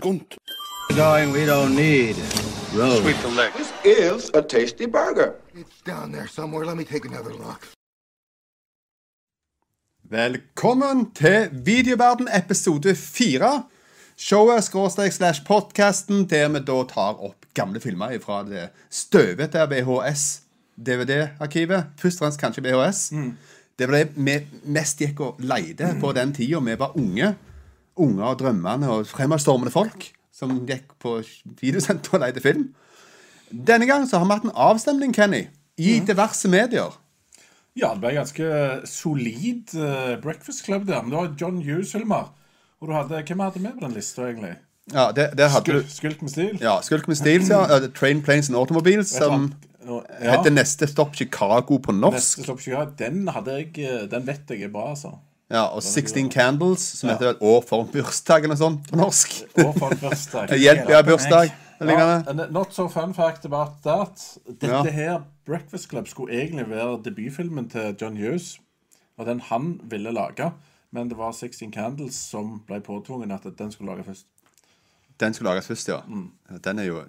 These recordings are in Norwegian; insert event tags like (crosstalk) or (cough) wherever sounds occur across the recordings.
skunt. Going, we don't need road. Sweep the leg. This is a tasty burger. It's down there somewhere. Let me take another look. Velkommen til Videoverden episode 4. Showet skråstrek slash podcasten der vi da tar opp gamle filmer fra det støvete VHS-DVD-arkivet. Først og fremst kanskje VHS. Det var det vi mest gikk og leide på den tida vi var unge. Unge og drømmende og fremadstormende folk som gikk på videosenter og leide film. Denne gang så har vi hatt en avstemning, Kenny, i diverse medier. Ja, det ble ganske solid uh, Breakfast Club der. Men det var John Hughes, Hilmar. Og du hadde, Hvem hadde med på den lista, egentlig? Ja, det, det Skulk, du. Skulk med stil? Ja, Skulk med stil, ja. Uh, Train, Planes and Automobiles, som ja. heter Neste stopp Chicago på norsk. Neste stopp Chicago. Den, hadde jeg, eh, den vet jeg er bra, altså. Ja, Og 16 Candles, som heter vel År for bursdag eller noe sånt på norsk. (laughs) Og for en bursdag. Hjelp, har bursdag. Ja, not so fun fact about that. Dette Ja. her, Breakfast Club, skulle egentlig være debutfilmen til John Hughes. Og den han ville lage. Men det var 16 Candles som ble påtvungen at den skulle lage først. Den skulle lages først, ja. Mm. Den er jo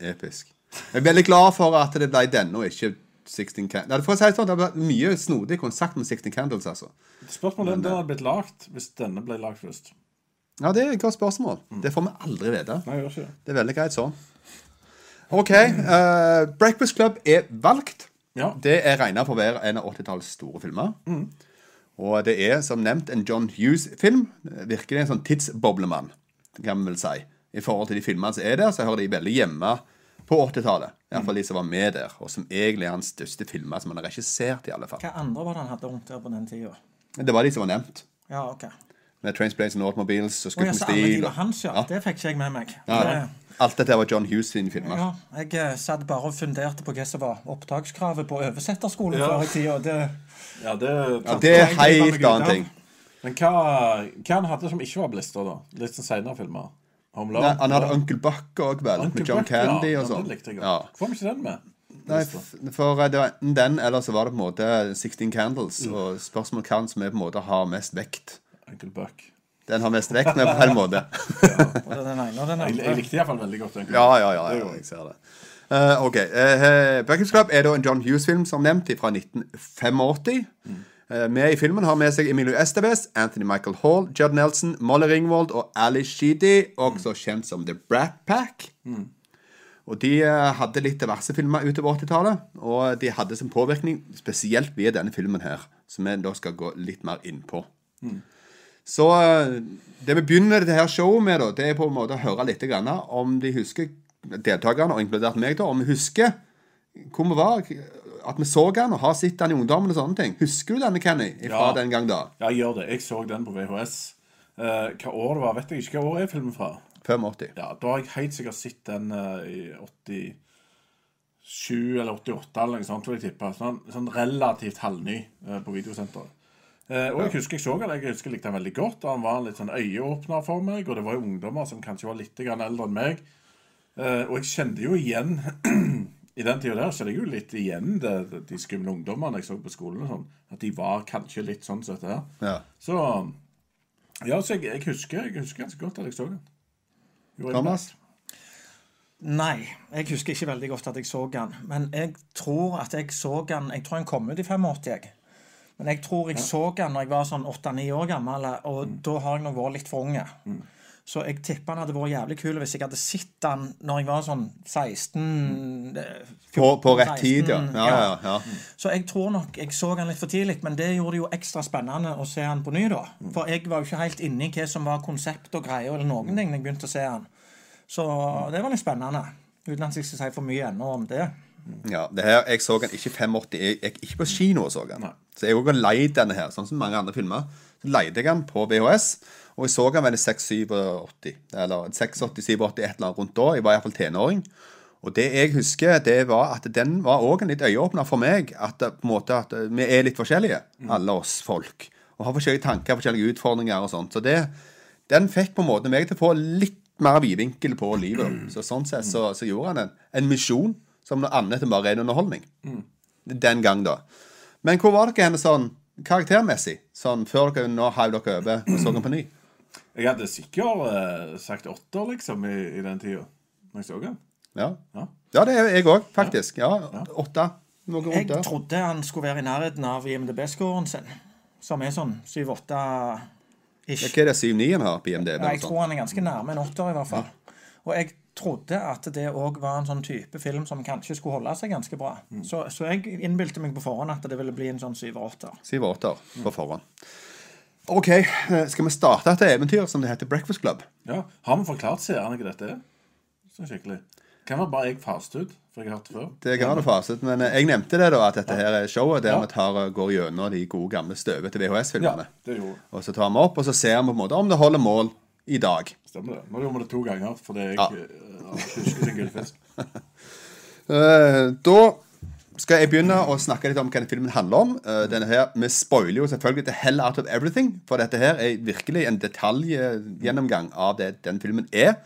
episk. Jeg er veldig glad for at det ble denne og ikke 16 Candles. Nei, for å si det sånn, det har vært mye snodig konsert med 16 Candles, altså. Spørsmålet er om den hadde blitt lagt hvis denne ble lagd først. Ja, det er et godt spørsmål. Det får vi aldri vite. Nei, jeg gjør ikke det. Det er veldig greit sånn. OK. Uh, Breakfast Club er valgt. Ja. Det er regna for å være en av 80-tallets store filmer. Og det er som nevnt en John Hughes-film. Virkelig en sånn tidsboblemann, kan vi vel si. I forhold til de filmene som er der, så hører de veldig hjemme på 80-tallet. Iallfall de som var med der, og som egentlig er hans største filmer som han har regissert. i alle fall. Hva andre var det han hadde rundt der på den tida? Det var de som var nevnt. Ja, ok. Med Trains, Planes and Automobiles og Skutt ja, med så alle de stil. var hans, ja. Ja. Det fikk ikke jeg med meg. Ja, Det- Alt dette var John Hughes sine filmer. ja, jeg eh, satt bare og funderte på hva som var opptakskravet på oversetterskolen Ja. før i tida. Det, Ja, det, Ja, det er helt annen ting. Men hva, hva han hadde som ikke var på lista, da? Litt sånn senere filmer? Home Alone? Nei, han hadde Uncle Buck òg, vel. Uncle med John Buck. Candy Ja, og sånn. Den likte jeg Ja. godt. Hvorfor har vi ikke den med? Nei, f- for eh, det var enten den, eller så var det på en måte 16 Candles. Mm. Og spørsmålet hvem som er på en måte har mest vekt. Uncle Buck. Den har mest vekt, men på en måte. (laughs) både den ene og den Jeg, likte iallfall veldig godt Uncle Buck. ja, ja, ja, ja, jeg ser det. Uh, ok. Uh, Breakfast Club er da en John Hughes-film, som nevnt, fra 1985. Uh, med i filmen har med seg Emilio Estevez, Anthony Michael Hall, Judd Nelson, Molly Ringwald og Ali Sheedy, også kjent som The Brat Pack. Og De eh, hadde litt diverse filmer utover 80-tallet, og de hadde som påvirkning spesielt via denne filmen her, som vi da skal gå litt mer inn på. Så eh, det vi begynner dette her showet med, da, det er på en måte å høre litt grann om de husker deltakerne, og inkludert meg, da, om vi husker hvor vi var, at vi så den og har sett den i ungdommen og sånne ting. Husker du denne, Kenny, fra Ja. den gang da? Ja, jeg gjør det. Jeg så den på VHS. Uh, hva år det var, vet jeg ikke. Hva år er filmen fra? 85. Ja, Da har jeg helt sikkert sett den uh, i 87 eller 88 eller noe sånt, vil jeg tippe. Sånn, sånn relativt halvny uh, på videosenteret. Eh, og jeg husker jeg så han, jeg husker jeg likte den veldig godt. Han var en litt sånn øyeåpner for meg, og det var jo ungdommer som kanskje var litt grann eldre enn meg. Eh, og jeg kjente jo igjen (clears throat) I den tida der så er det jo litt igjen det, de skumle ungdommene jeg så på skolen. og sånn, At de var kanskje litt sånn som dette her. Ja. Så ja, så jeg, jeg husker jeg husker ganske godt at jeg så den. Thomas? Nei, jeg husker ikke veldig godt at jeg så den. Men jeg tror at jeg så den Jeg tror den kom ut i 85. jeg. Men jeg tror jeg så den når jeg var sånn 8-9 år gammel, og da har jeg nok vært litt for unge. Så jeg tipper han hadde vært jævlig kul hvis jeg hadde sett han når jeg var sånn 16 eh, 14, På, på rett tid, ja. 16, Ja, ja, ja. Så jeg tror nok jeg så han litt for tidlig, men det gjorde det jo ekstra spennende å se han på ny, da. For jeg var jo ikke helt inne i hva som var konsept og greier eller noen ting da jeg begynte å se han. Så det var litt spennende. Uten at jeg skal si for mye ennå om det. Ja, det her, Jeg så den ikke 85. Jeg gikk ikke på kino og så den. Så jeg har leid denne her, sånn som mange andre filmer. Så leide jeg den på VHS, og jeg så han vel i 86-87. Eller 86-87, et eller annet rundt da. Jeg var iallfall tenåring. Og det jeg husker, det var at den var òg en litt øyeåpner for meg. At, på en måte, at vi er litt forskjellige, alle oss folk. Og har forskjellige tanker, forskjellige utfordringer og sånt. Så det, den fikk på en måte meg til å få litt mer vidvinkel på livet. Så sånn sett så, så gjorde han en, en misjon som noe annet enn bare ren underholdning. Den gang, da. Men hvor var dere henne sånn karaktermessig? Sånn før dere nå heiv dere over og så den på ny? Jeg hadde sikkert uh, sagt åtter, liksom, i, i den tida. Når jeg så den. Ja, Ja. ja det er jeg òg, faktisk. Ja, Åtte. Noe rundt Jeg trodde han skulle være i nærheten av IMDb-scoren sin, som er sånn 7-8 ish. Hva er det 7-9 han har på IMDb? Ja, jeg tror han er ganske nærme en åtter, i hvert fall. Og jeg trodde at det òg var en sånn type film som kanskje skulle holde seg ganske bra. Så, så jeg innbilte meg på forhånd at det ville bli en sånn syver-åtter. Syv og åtter på forhånd. OK, eh, skal vi starte et eventyr som det heter Breakfast Club? Ja. Har vi forklart seerne hva dette er? Sånn skikkelig. Kan være bare jeg faste ut, for jeg har hørt det før. Det kan det faset, men eh, jeg nevnte det da, at dette her er showet der Ja. vi tar, går gjennom de gode, gamle, støvete VHS-filmene. Ja, det gjorde Og så tar vi opp, og så ser vi på en måte om det holder mål i dag. Stemmer det. Nå gjorde vi det to ganger fordi jeg Ja. husker sin gullfisk. (laughs) Eh, da skal jeg begynne å snakke litt om hva denne filmen handler om. Uh, denne her, Vi spoiler jo selvfølgelig the hell out of everything, for dette her er virkelig en detaljgjennomgang av det den filmen er.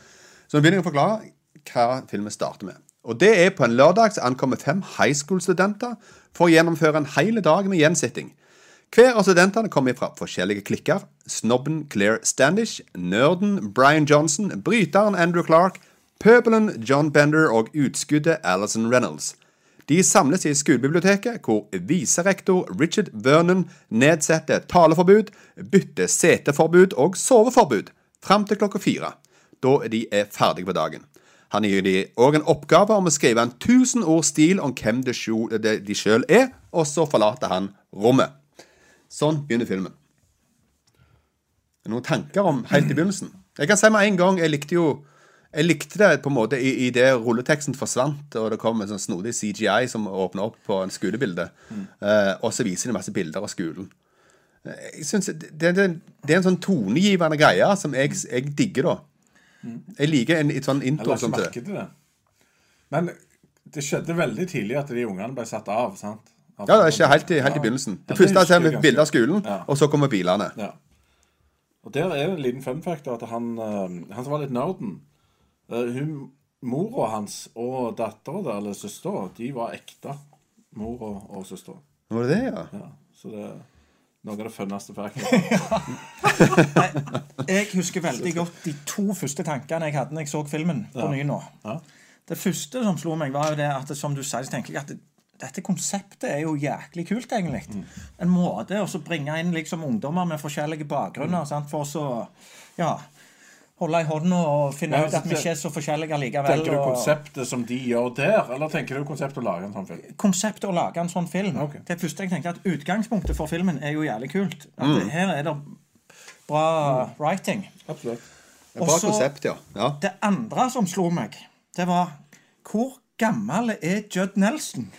Så nå begynner jeg å forklare hva filmen starter med. Og det er på en lørdag så ankommer fem high school-studenter for å gjennomføre en hel dag med gjensitting. Hver av studentene kommer fra forskjellige klikker. Snobben Claire Standish, nerden Brian Johnson, bryteren Andrew Clark, pøbelen John Bender og utskuddet Alison Reynolds. De samles i skolebiblioteket, hvor viserektor Richard Vernon nedsetter taleforbud, bytter seteforbud og soveforbud fram til klokka fire, da de er ferdige på dagen. Han gir de òg en oppgave om å skrive en 1000 ord stil om hvem de sjøl er, og så forlater han rommet. Sånn begynner filmen. Noen tanker om helt i begynnelsen? Jeg kan si med en gang, jeg likte jo jeg likte det på en måte i, i det rulleteksten forsvant, og det kom en sånn snodig CGI som åpner opp på en skolebilde. Eh, og så viser de masse bilder av skolen. Eh, Jeg synes det, det, det, er en sånn tonegivende greie som jeg, jeg digger, da. Jeg liker en et sånn Jeg intro la ikke til det. Men det skjedde veldig tidlig at de ungene ble satt av. sant? Ja, det skjer helt, i- helt i begynnelsen. Ja, Det første er jeg med ganske bilde av skolen, Ja. og så kommer bilene. Ja. Og der er det en liten fun fact at han, eh, han som var litt nerden hun, Mora hans og dattera der, eller søstera, de var ekte. Mor og, og søster. Var det det, ja? Ja, så det er noe av det funneste factet. (laughs) Jeg husker veldig godt de to første tankene jeg hadde når jeg så filmen på ny nå. Ja. Det første som slo meg, var jo det at som du sier, så tenker jeg at det, dette konseptet er jo jæklig kult, egentlig. En måte å bringe inn liksom ungdommer med forskjellige bakgrunner sant? for å så ja, holde i hånda og finne Ja, ut at vi ikke er så forskjellige likevel. Tenker du og- konseptet som de gjør der, eller tenker du konseptet å lage en sånn film? konseptet å lage en sånn film. Okay. Det første jeg tenkte at Utgangspunktet for filmen er jo jævlig kult. At Mm. det, her er det bra writing. Absolutt. Et bra konsept, ja. ja. Det andre som slo meg, det var Hvor gammel er Judd Nelson?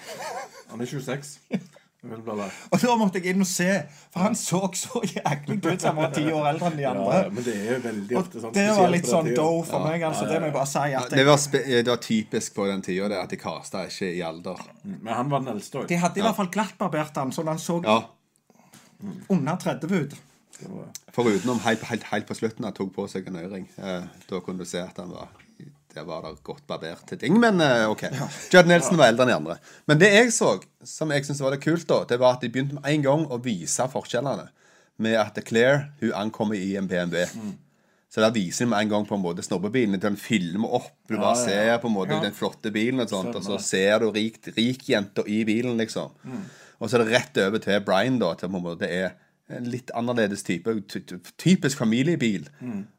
Han er 26. (laughs) Jeg Og da måtte jeg inn og se, for han så så jæklig (laughs) ut som han var ti år eldre enn de andre. Ja, men det er jo veldig Og ofte sånn det var litt sånn do for meg. altså, Det må jeg bare si. at Det var, spe det var typisk på den tida, at de kasta ikke i alder. Men han var den eldste òg. De hadde i hvert fall glattbarbert han, sånn han så Ja, under 30 ut. Foruten helt, helt, helt på slutten han tok på seg en øring. Eh, da kunne du se at han var Der var det godt barberte ting. Men eh, OK. Judd Nelson var eldre enn de andre. Men det jeg så, som jeg syntes var det kult, da, det var at de begynte med en gang å vise forskjellene. Med at Claire hun ankommer i en BMW. Så der viser de med en gang på en måte snobbebilen. Den filmer opp. Du bare ja, ser på en måte Ja. den flotte bilen, og sånt, og så ser du rik, jenter i bilen, liksom. Og så er det rett over til Brian, da, til på en måte det er en litt annerledes type. ty- ty- Typisk familiebil.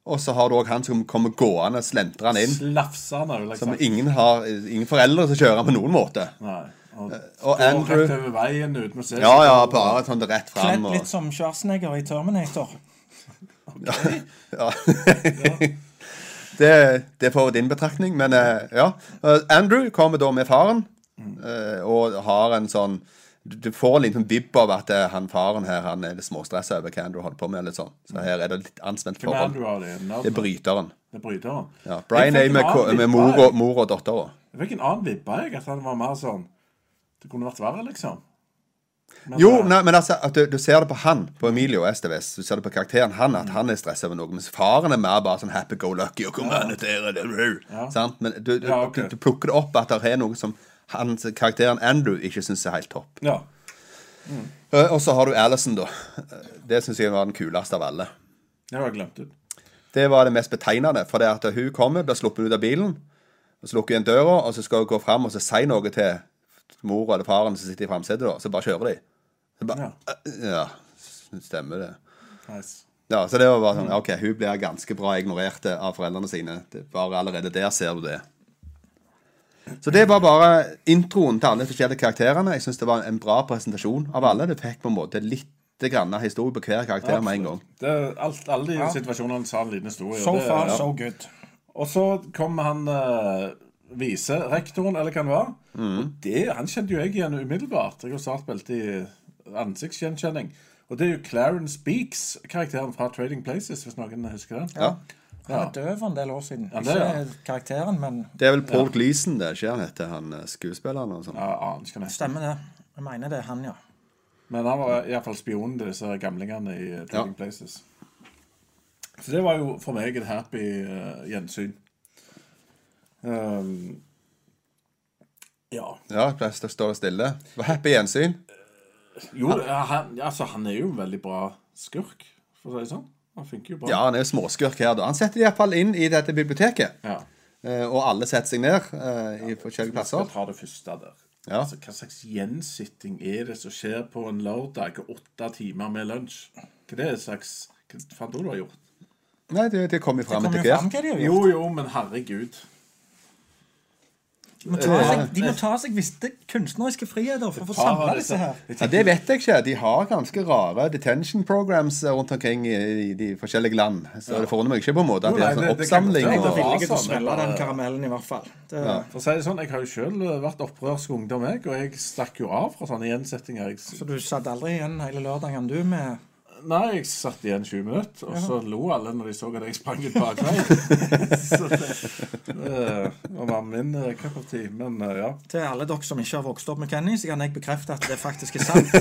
Og så har du òg han som kommer gående, slentrende inn. Slafsende, vil jeg Som ingen har Ingen foreldre som kjører på noen måte. Nei. Og, og går Andrew- rett over veien uten å se Ja, ja, bare sånn rett Kledd litt Og, som Schwarzenegger i Terminator. (laughs) ja. det, det får din betraktning, men eh, ja. Eh, Andrew kommer da med faren, mm. og har en sånn du du får en liten vibb av at eh, han faren her Han er litt småstressa over hva Andrew holder på med. Litt sånn. Så her er det litt anspent forhold. du det? Det er bryteren. Det er bryteren. Ja, Brian er med, med vibbe, mor, og, dattera. Jeg fikk en annen vibbe, jeg. At han var mer sånn Det kunne vært verre, liksom. Men, Jo, eh, nei, men altså, du, du ser det på han, på Emilio Esteves. Du ser det på karakteren han, at han er stressa over noe. Mens faren er mer bare sånn happy go lucky. Og kom an, er det. Men du, du, Ja, okay. du, du plukker det opp at det er noe som han, karakteren Andrew ikke syns er helt topp. Ja. Mm. Og så har du Alison, da. Det syns jeg var den kuleste av alle. Det har jeg glemt ut. Det var det mest betegnende. For det at hun kommer, blir sluppet ut av bilen, og så lukker hun døra, og så skal hun gå fram og så si noe til mor eller faren som sitter i framsetet. Så bare kjører de. Så bare, ja. stemmer det. Nice. Ja, så det var bare sånn OK, hun blir ganske bra ignorert av foreldrene sine. Det, bare allerede der ser du det. Så det var bare introen til alle forskjellige karakterene. Jeg syns det var en bra presentasjon av alle. Det fikk på en måte litt grann historie på hver karakter med en gang. Det, alt, alle de situasjonene sa en liten historie. So det- far, ja. so good. Og så kom han uh, viserektoren, eller hva han var. Og det, han kjente jo jeg igjen umiddelbart. Jeg har snart spilt i ansiktsgjenkjenning. Og det er jo Clarence Beaks, karakteren fra Trading Places, hvis noen husker den. Ja. Han er død for en del år siden. Ja, det er Ikke karakteren, men Det er vel Paul Gleason, det, ikke han heter han eh, skuespilleren og sånn. Ja, aner ikke nesten. stemmer det. Jeg mener det er han, ja. Men han var iallfall spionen til disse gamlingene i Taking Trading Ja. Places. Så det var jo for meg et happy uh, gjensyn. Um, ja. Ja, plass til å stå stille. Det var happy gjensyn. Jo, han, altså, han er jo en veldig bra skurk, for å si det sånn. Han funker jo bra. Ja, han er jo småskurk her, da. Han setter de iallfall inn i dette biblioteket. Ja. Eh, og alle setter seg ned eh, i forskjellige Jeg skal plasser. ta det første der. Ja. Altså, hva slags gjensitting er det som skjer på en lørdag åtte timer med lunsj? Hva er det slags Hva faen du har gjort? Nei, det, det kommer jo fram etter hvert. Jo, jo, men herregud. De må ta seg, de må ta seg visse kunstneriske friheter for å få samla disse- her. Ja, det vet jeg ikke. De har ganske rare detention programs eh, rundt omkring i, de forskjellige land. Så det forundrer meg ikke på en måte at det er sånn oppsamling. Jeg var villig til å smelle er den karamellen, i hvert fall. For å si det sånn, Jeg har jo sjøl vært opprørsk ungdom, jeg, og jeg stakk jo av fra sånne gjensettinger. Så du satt aldri igjen hele lørdagen, du, med nei, jeg satt igjen 20 minutter, og så lo alle når de så at jeg sprang ut par (laughs) så det, var min uh, cup of tea. Men eh, ja. Til alle dere som ikke har vokst opp med Kenny, så kan jeg bekrefte at det faktisk er sant.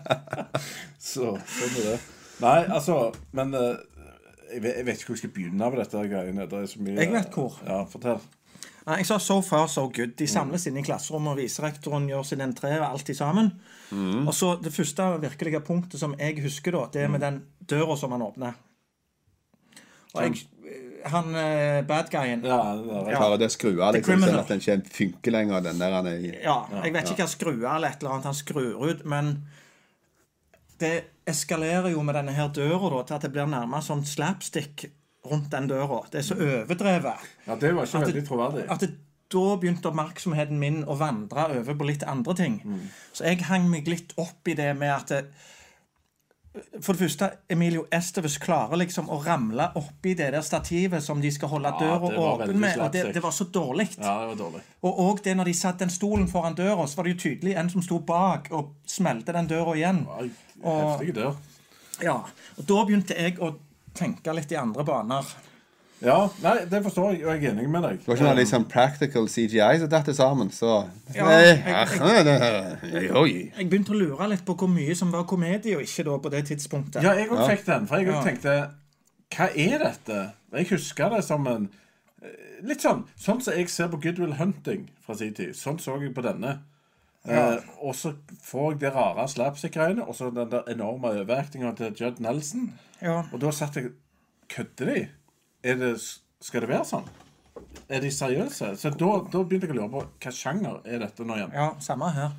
(laughs) Så sånn er det. Nei, altså Men eh, jeg vet ikke hvor jeg skal begynne med dette greiene. Det er så mye Jeg vet hvor. Ja, fortell. Nei, Jeg sa so far, so good. De samles inne i klasserommet, og viserektoren gjør sin entré, og alt sammen. Og så Det første virkelige punktet som jeg husker, da, det er med den døra som han åpner. Og jeg, han eh, bad guyen Ja, er, Klarer det å skru av liksom, sånn at den ikke funker lenger, den der han er i. Ja, jeg vet ikke hva skru av eller et eller annet han skrur ut, men det eskalerer jo med denne her døra da, til at det blir nærmest sånn slapstick rundt den døra. Det er så overdrevet. ja, det var ikke At veldig troverdig. At det, da begynte oppmerksomheten min å vandre over på litt andre ting. Så jeg hang meg litt opp i det med at det, For det første, Emilio Esteves klarer liksom å ramle oppi det der stativet som de skal holde Ja, døra det åpen med. Og det, det var så dårlig. Ja, det var dårlig. Og òg det når de satt den stolen foran døra, så var det jo tydelig en som sto bak og smelte den døra igjen. Ja, Og- Heftig dør. Ja, og Da begynte jeg å tenke litt i andre baner. Ja, nei, det forstår jeg, og jeg er enig med deg. Det var ikke noe liksom practical CGI som datt sammen, så Ja, jeg, jeg- (laughs) jeg- Jeg begynte å lure litt på hvor mye som var komedie og ikke da på det tidspunktet. Ja, jeg òg fikk den. For jeg òg tenkte Hva er dette? Jeg husker det som en eh, Litt sånn Sånn som jeg ser på Goodwill Hunting fra sin tid. Sånn så jeg på denne. Eh, og så får jeg det rare slapstick-greiene, og så den der enorme overaktinga til Judd Nelson. Ja. Og da satt jeg Kødder de? Er det, skal det være sånn? Er de seriøse? Så da, da begynte jeg å lure på hva sjanger er dette nå igjen? Ja, samme her.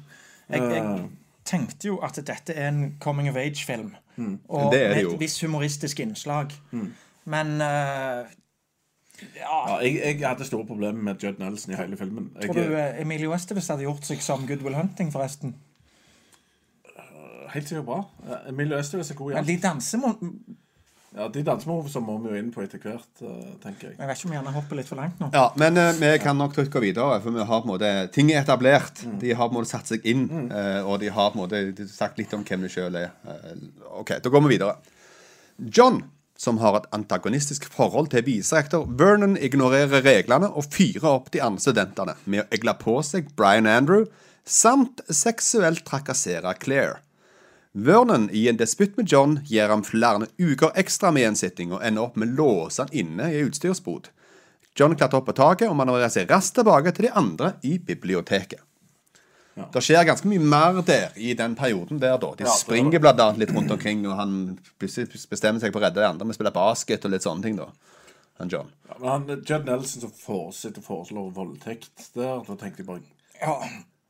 Jeg, jeg tenkte jo at dette er en coming of age-film. Og Det er det med et visst humoristisk innslag. Men eh, Ja, jeg, jeg hadde store problemer med Judd Nelson i hele filmen. Jeg, tror du Emilie Emilio hadde gjort seg som Goodwill Hunting, forresten? Helt sikkert bra. Emilie Emilio er god i Men de danser må Ja, de dansemovene må vi jo inn på etter hvert, eh, tenker jeg. Jeg vet ikke om vi gjerne hopper litt for langt nå. Ja, men eh, vi kan nok trykke videre, for vi har på en måte ting er etablert. De har på en måte satt seg inn, eh, og de har på en måte sagt litt om hvem de sjøl er. Eh, OK, da går vi videre. John, som har et antagonistisk forhold til viserektor Vernon, ignorerer reglene og fyrer opp de andre studentene med å egle på seg Brian Andrew, samt seksuelt trakassere Claire. Vernon, i en disputt med John, gir ham flere uker ekstra med gjensitting og ender opp med å låse han inne i utstyrsbod. John klatrer opp på taket og manøvrerer seg raskt tilbake til de andre i biblioteket. Det skjer ganske mye mer der i den perioden der, da. De Ja, springer blant annet litt rundt omkring, og han bestemmer seg for å redde de andre med å spille basket og litt sånne ting, da. Han John. Ja, men han, Judd Nelson som fortsetter å foreslå voldtekt der, da tenkte jeg bare Ja.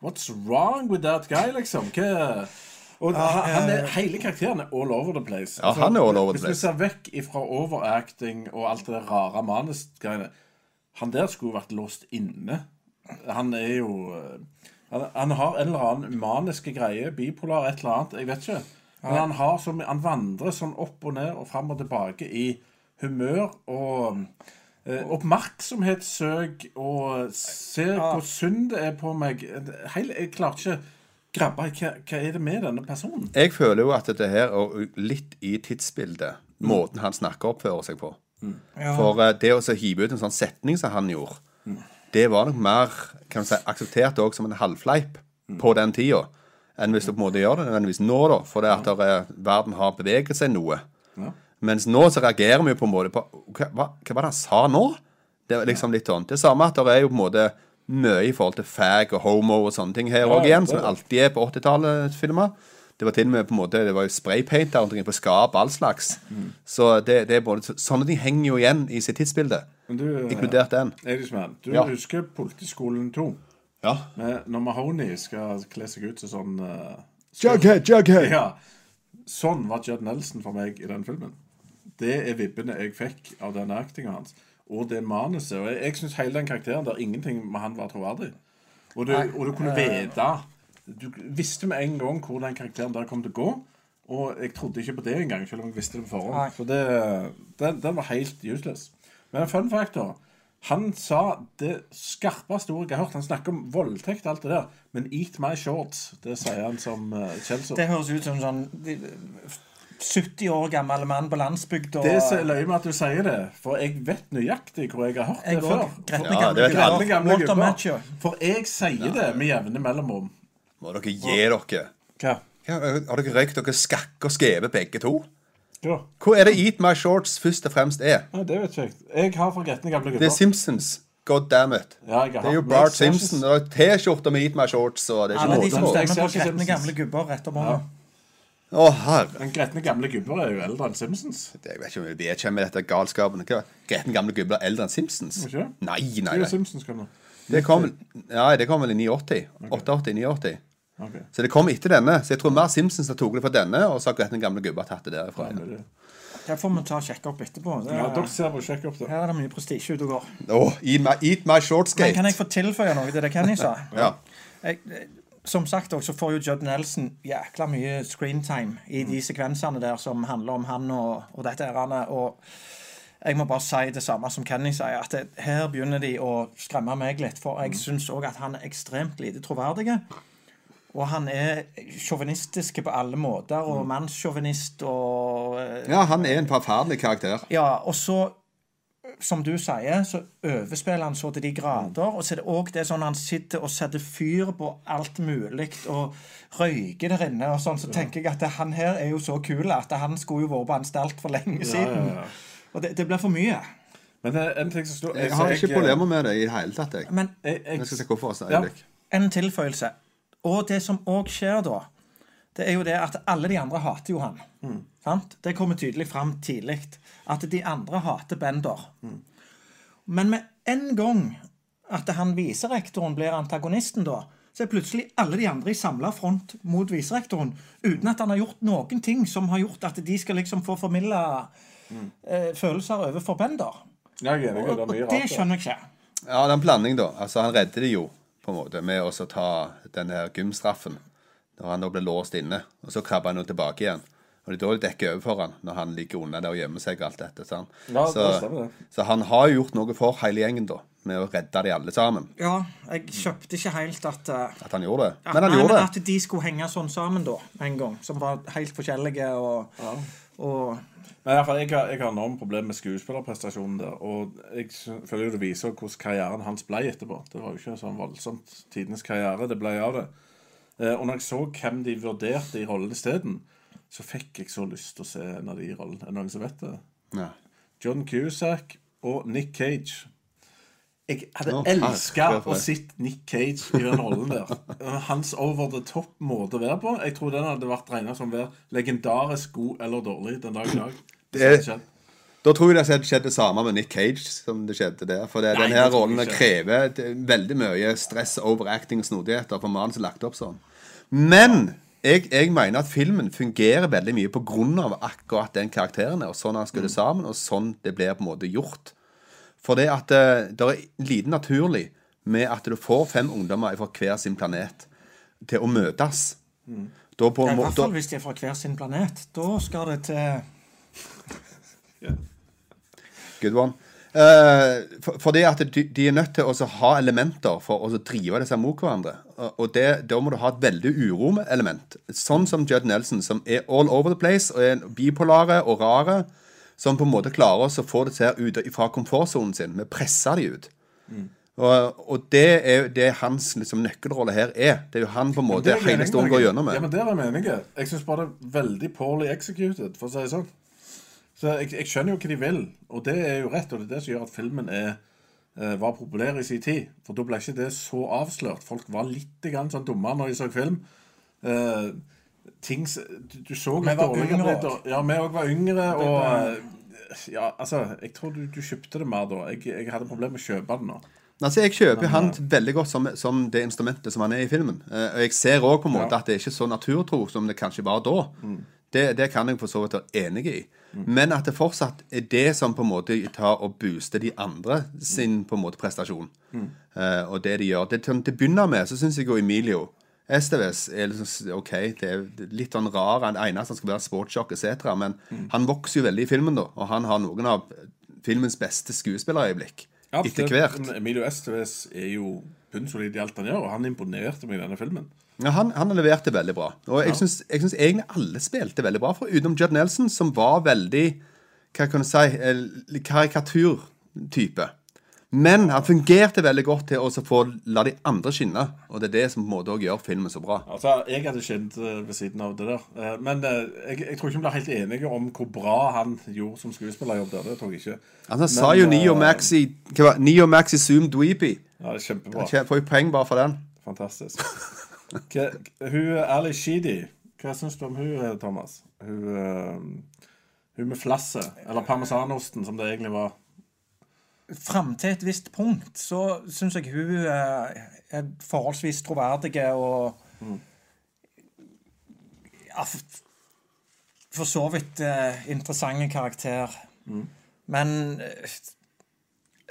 What's wrong with that guy, liksom? Hva og han, han er, Hele karakteren er all over the place. Ja, han er all over the place. Hvis vi ser vekk ifra overacting og alt det rare manusgreiene Han der skulle vært låst inne. Han er jo eh, Han, han har en eller annen maniske greie, bipolar, et eller annet. Jeg vet ikke. Men han, har som, han vandrer sånn opp og ned og fram og tilbake i humør og eh, oppmerksomhetssøk og se hvor synd det er på meg. Hele, jeg klarer ikke grabbe hva, hva er det med denne personen. Jeg føler jo at dette her er litt i tidsbildet. Måten han snakker og oppfører seg på. For eh, det å hive ut en sånn setning som han gjorde, det var nok mer kan man si, akseptert også som en halvfleip på den tida. Enn hvis du på en måte gjør det nødvendigvis nå, da. For det at der er, verden har beveget seg noe. Mens nå så reagerer vi jo på en måte på Hva, hva, hva var det han sa nå? Det er liksom litt sånn. Det samme at det er jo på en måte mye i forhold til fag og homo og sånne ting her Ja, igjen, som alltid er på 80-tallet filmer. Det var til og med på en måte Det var jo spraypaint der rundt omkring på skap, all slags. Så det, det er både Sånne ting henger jo igjen i sitt tidsbilde. Du, eh, Inkludert den. Edisman, du Ja. husker Politiskolen 2? Ja. Med, når Mahoney skal kle seg ut som sånn uh, Jughead, Jughead! Ja. Sånn var Judd Nelson for meg i den filmen. Det er vibbene jeg fikk av den actinga hans. Og det manuset. Og jeg, jeg syns hele den karakteren der ingenting med han var troverdig. Og du, og du kunne vite Du visste med en gang hvor den karakteren der kom til å gå. Og jeg trodde ikke på det engang, selv om jeg visste det på Nei. forhånd. For det, den, den var helt useless. Men fun factor. Han sa det skarpeste ordet jeg har hørt. Han snakker om voldtekt og alt det der. Men 'eat my shorts', det sier han som uh, Chelsea. Det høres ut som sånn 70 år gammel mann på landsbygda. Det er løye med at du sier det, for jeg vet nøyaktig hvor jeg har hørt Jeg det før. òg. Gretne Ja, det gamle, gamle, gamle For jeg sier det med jevne mellomrom. Må dere gi dere. Hva? Ja, har dere røykt dere skakk og skeve begge to? Ja. Hvor er det Eat My Shorts først og fremst er? Ja, det vet ikke jeg. Jeg har for gretne gamle Det er Simpsons. God damn it. Ja, jeg har Det er jo Bart jeg Simpson. Og T-skjorte med Eat My Shorts. Og det er Alle ikke de måte som. Jeg stemmer på gretne gamle gubber rett om Ja. hånda. Å, herre. Men gretne gamle gubber er jo eldre enn Simpsons. Jeg vet ikke om vi vet ikke med dette galskapen. Hva? Gretten gamle gubber er eldre enn Simpsons? Ikke det? Nei, nei, Det er nei. Simpsons. Det kom, nei, det kom vel i 89. 88-89. Ok. Så det kom etter denne. Så jeg tror mer Simpsons har tatt det fra denne, og så har den gamle gubba tatt det derifra. Ja, det får vi ta og sjekke opp etterpå. Det Ja, er, dere ser på sjekk opp det. her er det mye prestisje ute og går. Åh, eat, my, eat my shorts, Men kan jeg få tilføye noe til det Kenny sa? (laughs) Ja. jeg, som sagt også, så får jo Judd Nelson jækla mye screentime i de sekvensene der som handler om han og, og dette ærendet. Og jeg må bare si det samme som Kenny sier, at det, her begynner de å skremme meg litt. For jeg syns òg at han er ekstremt lite troverdig. Og han er sjåvinistisk på alle måter, og mannssjåvinist og eh, ja, han er en forferdelig karakter. ja, og så, som du sier, så overspiller han så til de grader. Og så er det òg det sånn han sitter og setter fyr på alt mulig og røyker der inne. og sånn, Så tenker jeg at han her er jo så kul at han skulle jo vært på anstalt for lenge siden. ja, ja. Og det, det blir for mye. Men det er en ting som står Jeg har ikke problemer med det i det hele tatt. Jeg, Men jeg, jeg, jeg skal se hvorfor. Ja. en tilføyelse. Og det som òg skjer da, det er jo det at alle de andre hater jo han. Sant? Det kommer tydelig fram tidlig. At de andre hater Bender. Men med en gang at han viserektoren blir antagonisten, da, så er plutselig alle de andre i samla front mot viserektoren. Uten at han har gjort noen ting som har gjort at de skal liksom få formidla eh, følelser overfor Bender. Ja, jeg er enig, Og, det er og det skjønner jeg ikke. Ja, den blanding, da. Altså, han redder det jo på en måte med å ta den her gymstraffen når han da ble låst inne. Og så krabber han jo tilbake igjen. Og det er da de dekker over for han når han ligger unna der og gjemmer seg og alt dette. sant? Ja, det så, stemmer det. så han har jo gjort noe for hele gjengen, da. Med å redde de alle sammen. Ja, jeg kjøpte ikke helt at eh, At han gjorde det. Ja, Men han nei, gjorde men det. At de skulle henge sånn sammen da, en gang. Som var helt forskjellige og, og Men i hvert fall, jeg har, jeg har enorme problemer med skuespillerprestasjonen der. Og jeg føler jo det viser hvordan karrieren hans ble etterpå. Det var jo ikke sånn voldsomt tidenes karriere det ble av det. Eh, og når jeg så hvem de vurderte i rollen isteden, så fikk jeg så lyst til å se en av de rollene. Er det noen som vet det? Nei. John Cusack og Nick Cage. Jeg hadde oh, elska å sitte Nick Cage i den rollen der. Hans over the top måte å være på. Jeg tror den hadde vært regna som være legendarisk god eller dårlig den dag i dag. Det-. Da tror jeg det hadde skjedd det samme med Nick Cage som det skjedde der. For det, Nei, denne her rollen krever veldig mye stress, overacting og snodigheter for mannen som er lagt opp sånn. Men jeg, jeg mener at filmen fungerer veldig mye av akkurat den karakteren, og sånn han Mm. skulle sammen, og sånn det blir på en måte gjort. For det at eh, det er lite naturlig med at du får fem ungdommer fra hver sin planet til å møtes. Da på Ja, en I hvert fall hvis de er fra hver sin planet. Da skal det til (laughs) Good one. Uh, for, for det at de, de er nødt til å ha elementer for å drive disse mot hverandre. Og- Og det, da må du ha et veldig uroelement. Sånn som Judd Nelson, som er all over the place og er bipolare og rare. Som på en måte klarer oss å få det til ut fra komfortsonen sin. Vi presser de ut. Og, og det er det hans liksom, nøkkelrolle her er. Det er jo han på en måte Det hele med går gjennom med. Ja, men Der er vi enige. Jeg syns bare det er veldig poorly executed, for å si det sånn. Så jeg, jeg skjønner jo hva de vil, og det er jo rett. Og det er det som gjør at filmen er, eh, var populær i sin tid. For da ble ikke det så avslørt. Folk var litt grann sånn dumme når de så film. Eh, ting Du, så litt dårligere ut, Ja, vi òg var yngre, og eh, Ja, altså Jeg tror du, du kjøpte det mer da. Jeg, jeg hadde problemer med å kjøpe det nå. Altså, Jeg kjøper han veldig godt som, som det instrumentet som han er i filmen. Uh, og jeg ser òg Ja. at det er ikke så naturtro som det kanskje var da. Det, det kan jeg for så vidt være enig i. Men at det fortsatt er det som på en måte tar og booster de andre sin på en måte prestasjon. Eh, og det de gjør. Det, til å begynne med så syns jeg jo Emilio Esteves er liksom OK, det er litt sånn rar. Han eneste han skal være sportssjokk etc. Men han vokser jo veldig i filmen, da. Og han har noen av filmens beste skuespillerøyeblikk. Ja, etter hvert. Emilio Estevez er jo bunnsolid i alt han gjør, og han imponerte meg i denne filmen. Ja, han, han leverte veldig bra. Og jeg syns jeg syns egentlig alle spilte veldig bra, for utenom Judd Nelson, som var veldig Hva kan du si eh, Karikaturtype. Men han fungerte veldig godt til å få la de andre skinne. Og det er det som på en måte også gjør filmen så bra. Altså, Jeg hadde skjedd eh, ved siden av det der. Eh, Men eh, jeg, jeg tror ikke vi blir helt enige om hvor bra han gjorde som skuespillerjobb der. Det tror jeg ikke. Altså, han sa jo Neo Maxi hva Neo Maxi Zoom Dweepy. Ja, det er kjempebra. Jeg får jo poeng bare for den. Fantastisk. Hva, hun Ali Sheedy, hva syns du om hun, Thomas? Hun, hun med flasset, eller parmesanosten, som det egentlig var. Fram til et visst punkt så syns jeg hun eh, er forholdsvis troverdig og ja, for, så vidt eh, interessante karakter. Men eh,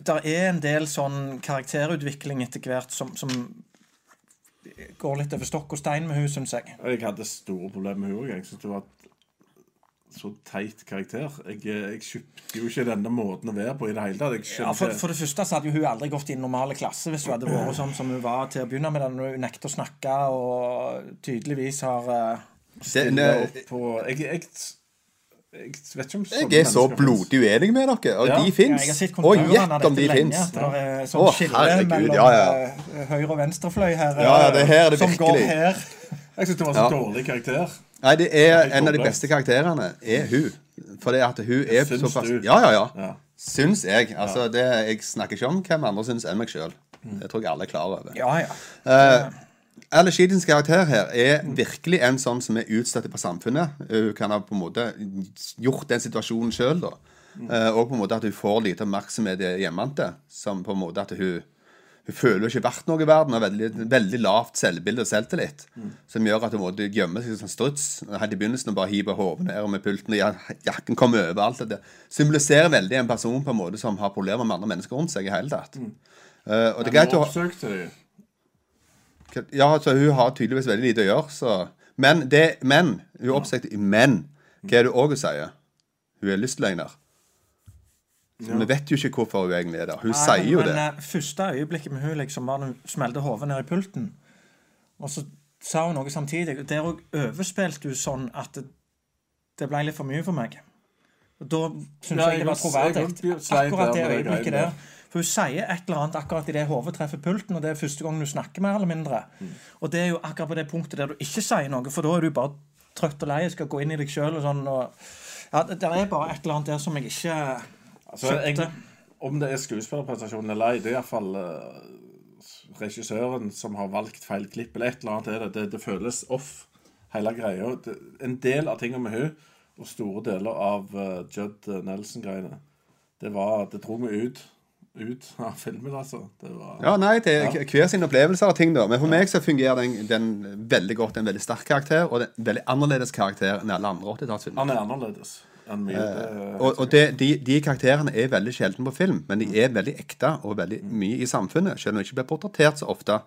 det er en del sånn karakterutvikling etter hvert som, som går litt over stokk og stein med hun, syns jeg. Jeg hadde store problemer med hun òg. Jeg syns hun var så teit karakter. Jeg, eh, jeg kjøpte jo ikke denne måten å være på i det hele tatt. Ja, for, for det første så hadde jo hun aldri gått i en normale klasse hvis hun hadde vært sånn som hun var til å begynne med. når hun nekter å snakke og tydeligvis har stille opp på jeg, jeg, jeg vet ikke om jeg er så blodig uenig med dere, og Ja. de fins. Og gjett om de fins. Det er sånn skille herregud, mellom ja, ja. eh, høyre- og venstrefløy her. Ja, ja, det er her det som går her. Jeg syns det var så Ja. dårlig karakter. Nei, det er en av de beste karakterene er hun. For det at hun er Syns såpass du? Ja, ja, ja. Ja. Syns jeg. Altså, det, jeg snakker ikke om hvem andre syns enn meg sjøl. Det tror jeg alle er klar over. Ja, ja. Uh, Alice Sheedens karakter her er virkelig en sånn som er utstøtt på samfunnet. Hun kan ha på en måte gjort den situasjonen sjøl, da. Uh, og på en måte at hun får lite oppmerksomhet i hjemmante. Som på en måte at hun hun føler jo ikke vært noe i verden. Har veldig, veldig lavt selvbilde og selvtillit. Som gjør at hun måtte gjemme seg som struts. Helt i begynnelsen og bare hive hodet ned med pulten. Og jakken kommer over alt det. Symboliserer veldig en person på en måte som har problemer med andre mennesker rundt seg i hele tatt. Eh, og det er greit å ja, altså, hun har tydeligvis veldig lite å gjøre, så Men, det, men hun er oppsett Men hva er det òg hun sier? Hun er lystløgner. Så Vi vet jo ikke hvorfor hun egentlig er der. Hun Nei, sier jo men, det. Men, eh, første øyeblikket med hun liksom var når hun smelte hodet ned i pulten. Og så sa hun noe samtidig. Der òg overspilte hun sånn at det, det ble litt for mye for meg. Og Da syns Ja, jeg det var troverdig. Akkurat det øyeblikket der. For hun sier et eller annet akkurat idet hodet treffer pulten, og det er første gang du snakker, mer eller mindre. Mm. Og det er jo akkurat på det punktet der du ikke sier noe, for da er du bare trøtt og lei, skal gå inn i deg sjøl og sånn. Og, ja, det, det er bare et eller annet der som jeg ikke Altså, jeg, om det er skuespillerprestasjonen eller ei, det er iallfall uh, regissøren som har valgt feil klipp, eller et eller annet er det. Det, det føles off, hele greia. Det, en del av tingene med hun og store deler av uh, Judd Nelson-greiene, det var Det dro meg ut. Ut av filmen, altså. Det var Ja, nei, det er hver sin opplevelse av ting, da. Men for meg så fungerer den, den veldig godt. En veldig sterk karakter, og en veldig annerledes karakter enn alle andre 80-tallsfilmer. Han er annerledes enn mye. det- Og, og det, de, de karakterene er veldig sjelden på film, men de er veldig ekte og veldig mye i samfunnet. Selv om de ikke blir portrettert så ofte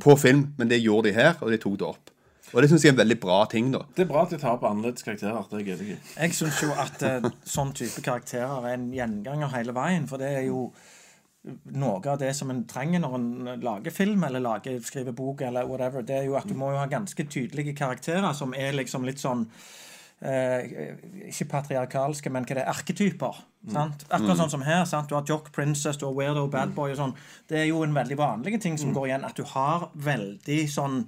på film, men det gjorde de her, og de tok det opp. Og det syns jeg er en veldig bra ting, da. Det er bra at de tar på annerledes karakterer. Det er i. Jeg syns jo at uh, sånn type karakterer er en gjenganger hele veien. For det er jo noe av det som en trenger når en lager film eller lager, skriver bok eller whatever. Det er jo at du må jo ha ganske tydelige karakterer som er liksom litt sånn eh, Ikke patriarkalske, men hva det er, arketyper. Sant? Akkurat sånn som her. Sant? Du har Jock Princess, du har Weirdo Bad Boy og sånn. Det er jo en veldig vanlig ting som går igjen. At du har veldig sånn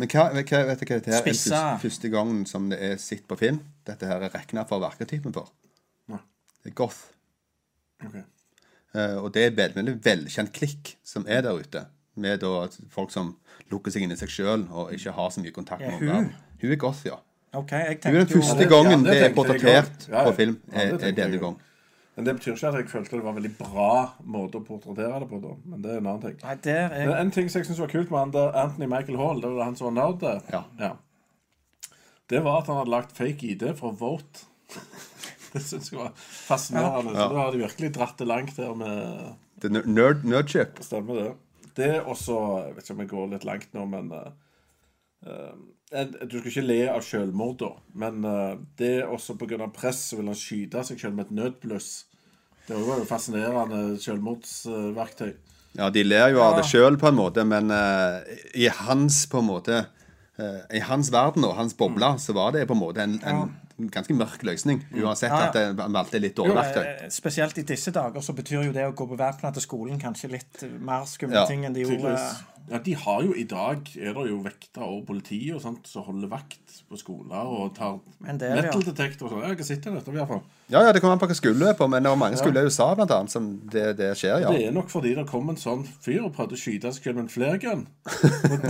Men hva, hva vet du hva dette her er første, første gangen som det er sett på film? Dette her er regna for arketypen for. Nei. Det er goth. Okay. Uh, og det er veldig, veldig velkjent klikk som er der ute. Med da folk som lukker seg inn i seg sjøl og ikke har så mye kontakt Ja, med hun? Hun er goth, ja. OK, jeg er den tenkte jo første det- gangen ja, det det er portrettert. Ja, ja. på film. Ja, det er, er denne gang. Men det betyr ikke at jeg følte det var en veldig bra måte å portrettere det på. da Men det er en annen ting. Nei, er Men er en ting som jeg synes var kult med han der Anthony Michael Hall, det var han som var nerd der. Ja. Det var at han hadde lagt fake ID for Vote. (laughs) Det syns jeg var fascinerende. Så da har de virkelig dratt det langt her med Det er nerd, nerdship. Stemmer det. Det er også Jeg vet ikke om jeg går litt langt nå, men eh, eh, Du skal ikke le av selvmord, da, men eh, det er også pga. press så vil han skyte seg selv med et nødbluss. Det var jo fascinerende selvmordsverktøy. Ja, de ler jo av det sjøl på en måte, men uh, i hans på en måte uh, I hans verden og hans boble så var det på en måte en, en ganske mørk løsning. Uansett Ja, ja. at han valgte litt dårlig verktøy. eh, Spesielt i disse dager så betyr jo det å gå bevæpna til skolen kanskje litt eh, mer skumle ting enn de gjorde Tydeligvis. Ja, de har jo i dag er det jo vekter og politi og sånt som holder vakt på skoler og tar ja. metal detector og sånn. Jeg har sett det i hvert fall. Ja, ja, det kommer an på hva skole du er på, men det var mange skoler i USA blant annet som det, det skjer, ja. Det er nok fordi det kom en sånn fyr og prøvde å skyte seg selv med en flergun.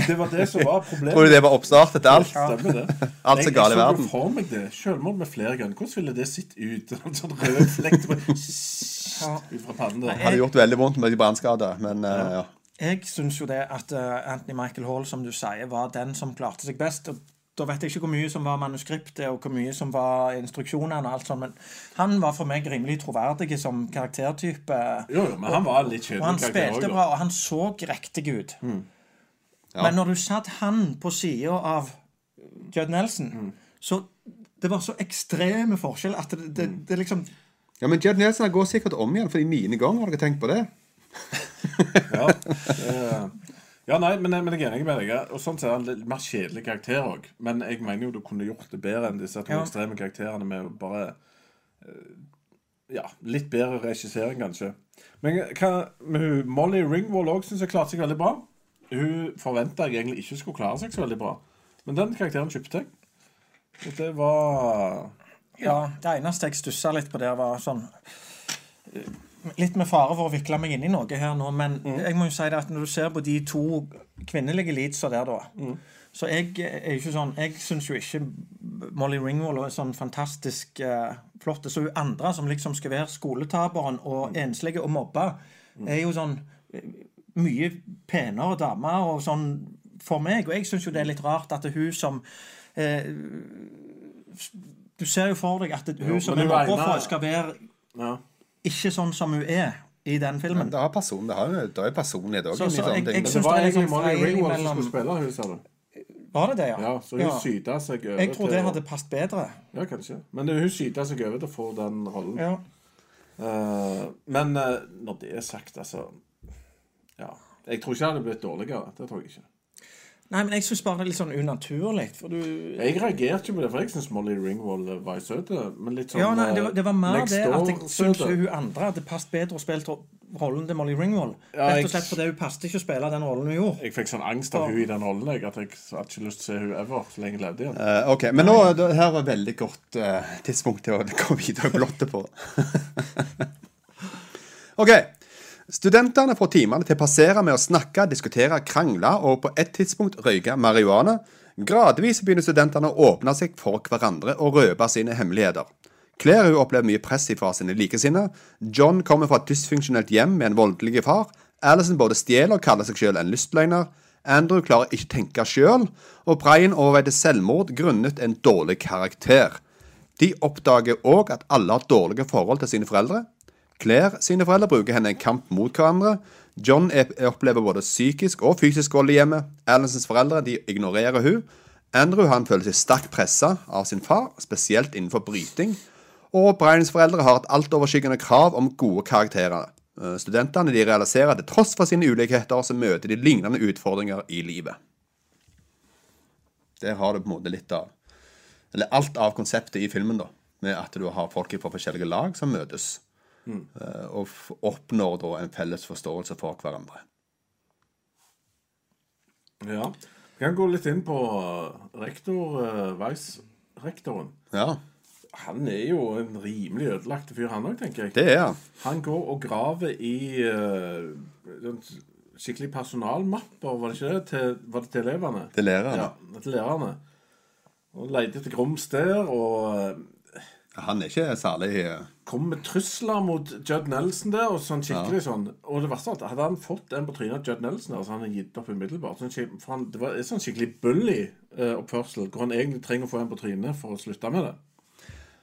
Det var det som var problemet. Tror du det var oppstartet til alt? Stemmer det. Alt som galt i Jeg så verden. for meg det. Selvmord med flergun. Hvordan ville det sett ut? (laughs) En sånn rød flekk ut fra pannen der. Det Hadde gjort veldig vondt med de brannskader, men uh, ja. Jeg syns jo det at eh, Anthony Michael Hall, som du sier, var den som klarte seg best. og da vet jeg ikke hvor mye som var manuskriptet og hvor mye som var instruksjonene. og alt sånt, Men han var for meg rimelig troverdig som karaktertype. Jo, jo, men han var litt Og han kjedelig karakter spilte også, bra, og han så riktig ut. Mm. Ja. Men når du satt han på sida av Judd Nelson, Mm. så det var så ekstreme forskjell at det, det, det liksom ja, men Judd Nelson går sikkert om igjen for de niende gang, har dere tenkt på det? (laughs) Ja, eh, ja nei, men, men jeg er enig med deg. Og sånn så er han litt mer kjedelig karakter òg. Men jeg mener jo du kunne gjort det bedre enn disse to Ja. ekstreme karakterene med bare eh, Ja, litt bedre regissering, kanskje. Men hva, med Molly Ringwald òg syns jeg klarte seg veldig bra. Hun forventa jeg egentlig ikke skulle klare seg så veldig bra. Men den karakteren kjøpte jeg. Og det var Ja, det eneste jeg stussa litt på der, var sånn Litt med fare for å vikle meg inn i noe her nå, men jeg må jo si det at når du ser på de to kvinnelige leadsa der, da Så jeg er jo ikke sånn Jeg syns jo ikke Molly Ringwald er sånn fantastisk uh, flott. Så hun andre som liksom skal være skoletaperen og enslige og mobba, er jo sånn eh, mye penere dame og sånn for meg. Og jeg syns jo det er litt rart at det er hun som eh, Du ser jo for deg at det, hun Jo, som er for, skal være Ja. Ikke sånn som hun er i den filmen. Det har person, det har jo det er personlighet òg. Så- så jeg- jeg jeg det var det er egentlig liksom Molly feil Ringwald som skulle spille hun, sa du. Var det det, ja? Ja, så hun Ja. syta seg over Jeg tror det hadde passet bedre. Ja, kanskje. Men hun syta seg over til å få den rollen. Ja. Uh, men uh, når det er sagt, altså Ja. Jeg tror ikke det hadde blitt dårligere. Det tror jeg ikke. Nei, men jeg syns bare det er litt sånn unaturlig. For du Jeg reagerte ikke på det, for jeg syns Molly Ringwald var søt. Men litt sånn Ja, nei, det, var- det var mer det at jeg syns hun andre hadde passet bedre å spille rollen til Molly Ringwald. Ja, Rett og slett fordi hun passet ikke å spille den rollen hun gjorde. Jeg fikk sånn angst av hun i den rollen jeg, at jeg hadde ikke lyst til å se hun ever så lenge jeg levde igjen. Uh, ok, Men nå, det her var et veldig godt uh, tidspunkt til å gå videre og blotte på. (laughs) OK. Studentene får timene til å passere med å snakke, diskutere, krangle og på et tidspunkt røyke marihuana. Gradvis begynner studentene å åpne seg for hverandre og røpe sine hemmeligheter. Claire opplever mye press fra sine likesinnede. John kommer fra et dysfunksjonelt hjem med en voldelig far. Alison både stjeler og kaller seg selv en lystløgner. Andrew klarer ikke å tenke sjøl, og Brian overveide selvmord grunnet en dårlig karakter. De oppdager òg at alle har dårlige forhold til sine foreldre. Claire sine foreldre bruker henne i en kamp mot hverandre. John er- opplever både psykisk og fysisk vold i hjemmet. Allisons foreldre de ignorerer hun. Andrew han føler seg sterkt pressa av sin far, spesielt innenfor bryting. Og Brians foreldre har et altoverskyggende krav om gode karakterer. Eh, Studentene de realiserer at til tross for sine ulikheter, så møter de lignende utfordringer i livet. Der har du på en måte litt av Eller alt av konseptet i filmen, da. Med at du har folk fra forskjellige lag som møtes. Eh, Og oppnår da en felles forståelse for hverandre. Ja. Vi kan gå litt inn på eh, rektor, uh, vice-rektoren. Ja, Han er jo en rimelig ødelagt fyr, han òg, tenker jeg. det er han. Han går og graver i eh, sånn skikkelig personalmapper, var det ikke det? Til, var det til elevene? Til lærerne. Ja, til lærerne. Og leter etter grums der, og eh, Han er ikke særlig eh, kom med trusler mot Judd Nelson der, og sånn skikkelig sånn. Og det verste var at hadde han fått den på trynet av Judd Nelson der, så hadde gitt opp umiddelbart. Sånn, for han, det var en sånn skikkelig bully-oppførsel, hvor han egentlig trenger å få en på trynet for å slutte med det.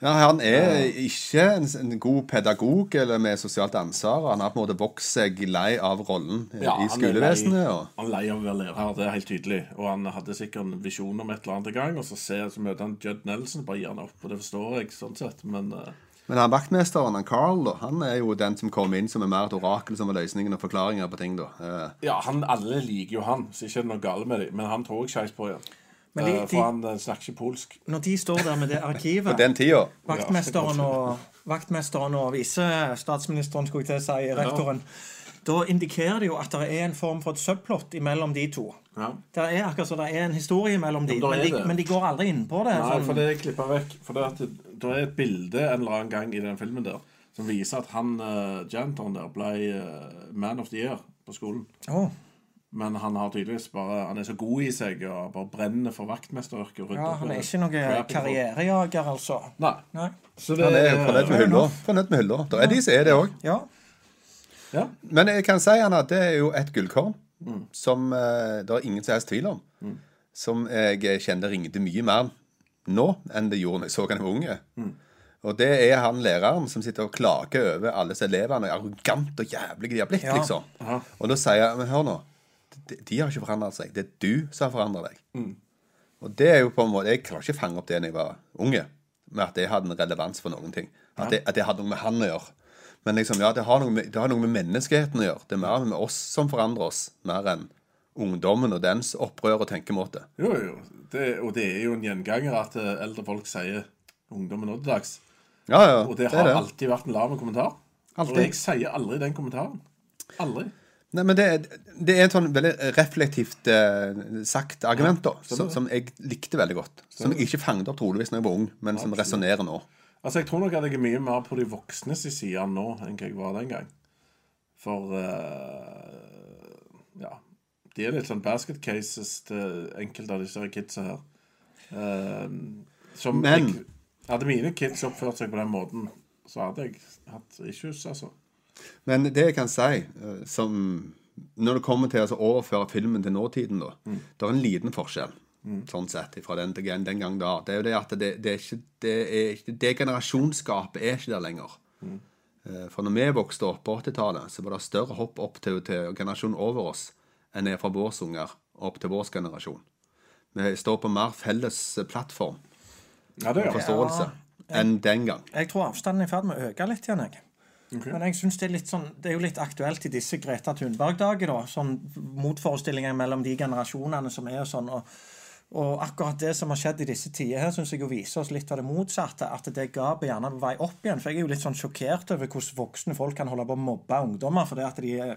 Ja, Han er ikke en, en god pedagog eller med sosialt ansvar. Han har på en måte vokst seg lei av rollen eh, Ja, i han er skolevesenet. lei- Og, Han er lei av å være lærer, det er helt tydelig. Og han hadde sikkert en visjon om et eller annet en gang, og så, ser, så møter han Judd Nelson, bare gir han opp. Og det forstår jeg sånn sett, men uh... men han vaktmesteren, han Carl, da, han er jo den som kommer inn som er mer et orakel som er løsningen og forklaringer på ting. da. Eh, Ja, han, alle liker jo han, så ikke er det noe galt med dem. Men han tror jeg skeis på igjen. Men de- Eh, for han eh, snakker ikke polsk. Når de står der med det (laughs) På arkivet den tida. Vaktmesteren og, vaktmesteren og visestatsministeren, skulle jeg til å si, rektoren. Da indikerer det jo at det er en form for et subplot mellom de to. Ja. Det er akkurat som det er en historie mellom de, men, men de, men de går aldri inn på det. Nei, sånn. for det er klippa vekk. For det, at det, det er et bilde en eller annen gang i den filmen der som viser at han uh, janitoren der ble uh, Man of the Year på skolen. Å, Men han har tydeligvis bare Han er så god i seg og bare brenner for vaktmesteryrket. ja, han er ikke noe crap i folk. karrierejager, altså. Nei. Nei. Så det Han er fornøyd med hylla. Fornøyd med hylla. Det er de som er det òg. Ja. Ja. Men jeg kan si han at det er jo et gullkorn som eh, det er ingen som helst tvil om. Som jeg kjente ringte mye mer nå enn det gjorde da jeg så han var unge. Og det er han læreren som sitter og klager over alle elevene. Arrogant og jævlig de har blitt, Ja. liksom. Og da sier jeg Men hør nå. De, de har ikke forandret seg. Det er du som har forandret deg. Og det er jo på en måte Jeg klarer ikke å fange opp det da jeg var unge. Med at det hadde en relevans for noen ting. At det, at det hadde noe med han å gjøre. Men liksom, ja, det har, noe med, det har noe med menneskeheten å gjøre. Det er mer med oss som forandrer oss, mer enn ungdommen og dens opprør og tenkemåte. Jo, jo. Det, og det er jo en gjenganger at eh, eldre folk sier 'ungdommen nå til dags'. Ja, ja, Og det det har det. alltid vært en lav kommentar. Altid. Og jeg sier aldri den kommentaren. Aldri. Nei, men det, det er et sånn veldig reflektivt eh, sagt argument, da, som, som jeg likte veldig godt. Som jeg ikke fanget opp troligvis da jeg var ung, men som resonnerer nå. Altså, Jeg tror nok at jeg er mye mer på de voksnes side nå enn hva jeg var den gang. For eh, Ja. De er litt sånn basket cases til enkelte av disse kidsa her. Eh, som Men- jeg, Hadde mine kids oppført seg på den måten, så hadde jeg hatt issues, altså. Men det jeg kan si, eh, som Når det kommer til å altså, overføre filmen til nåtiden, da, det er en liten forskjell. Sånn sett, fra den, den, den gang da. Det er jo det at det, det er ikke det, er ikke, det generasjonsgapet er ikke der lenger. Mm. For når vi vokste opp på 80-tallet, så var det større hopp opp til, til generasjonen over oss enn det er fra våre unger opp til vår generasjon. Vi står på mer felles plattform, Ja, det gjør jeg. forståelse, enn den gang. Jeg tror avstanden er i ferd med å øke litt igjen. jeg. Men jeg synes det er litt sånn, det er jo litt aktuelt i disse Greta Thunberg-dager. da, sånn Motforestillinger mellom de generasjonene som er og sånn. og og akkurat det som har skjedd i disse tider, her synes jeg jo viser oss litt av det motsatte. At det gapet gjerne er på vei opp igjen. For jeg er jo litt sånn sjokkert over hvordan voksne folk kan holde på å mobbe ungdommer fordi at de er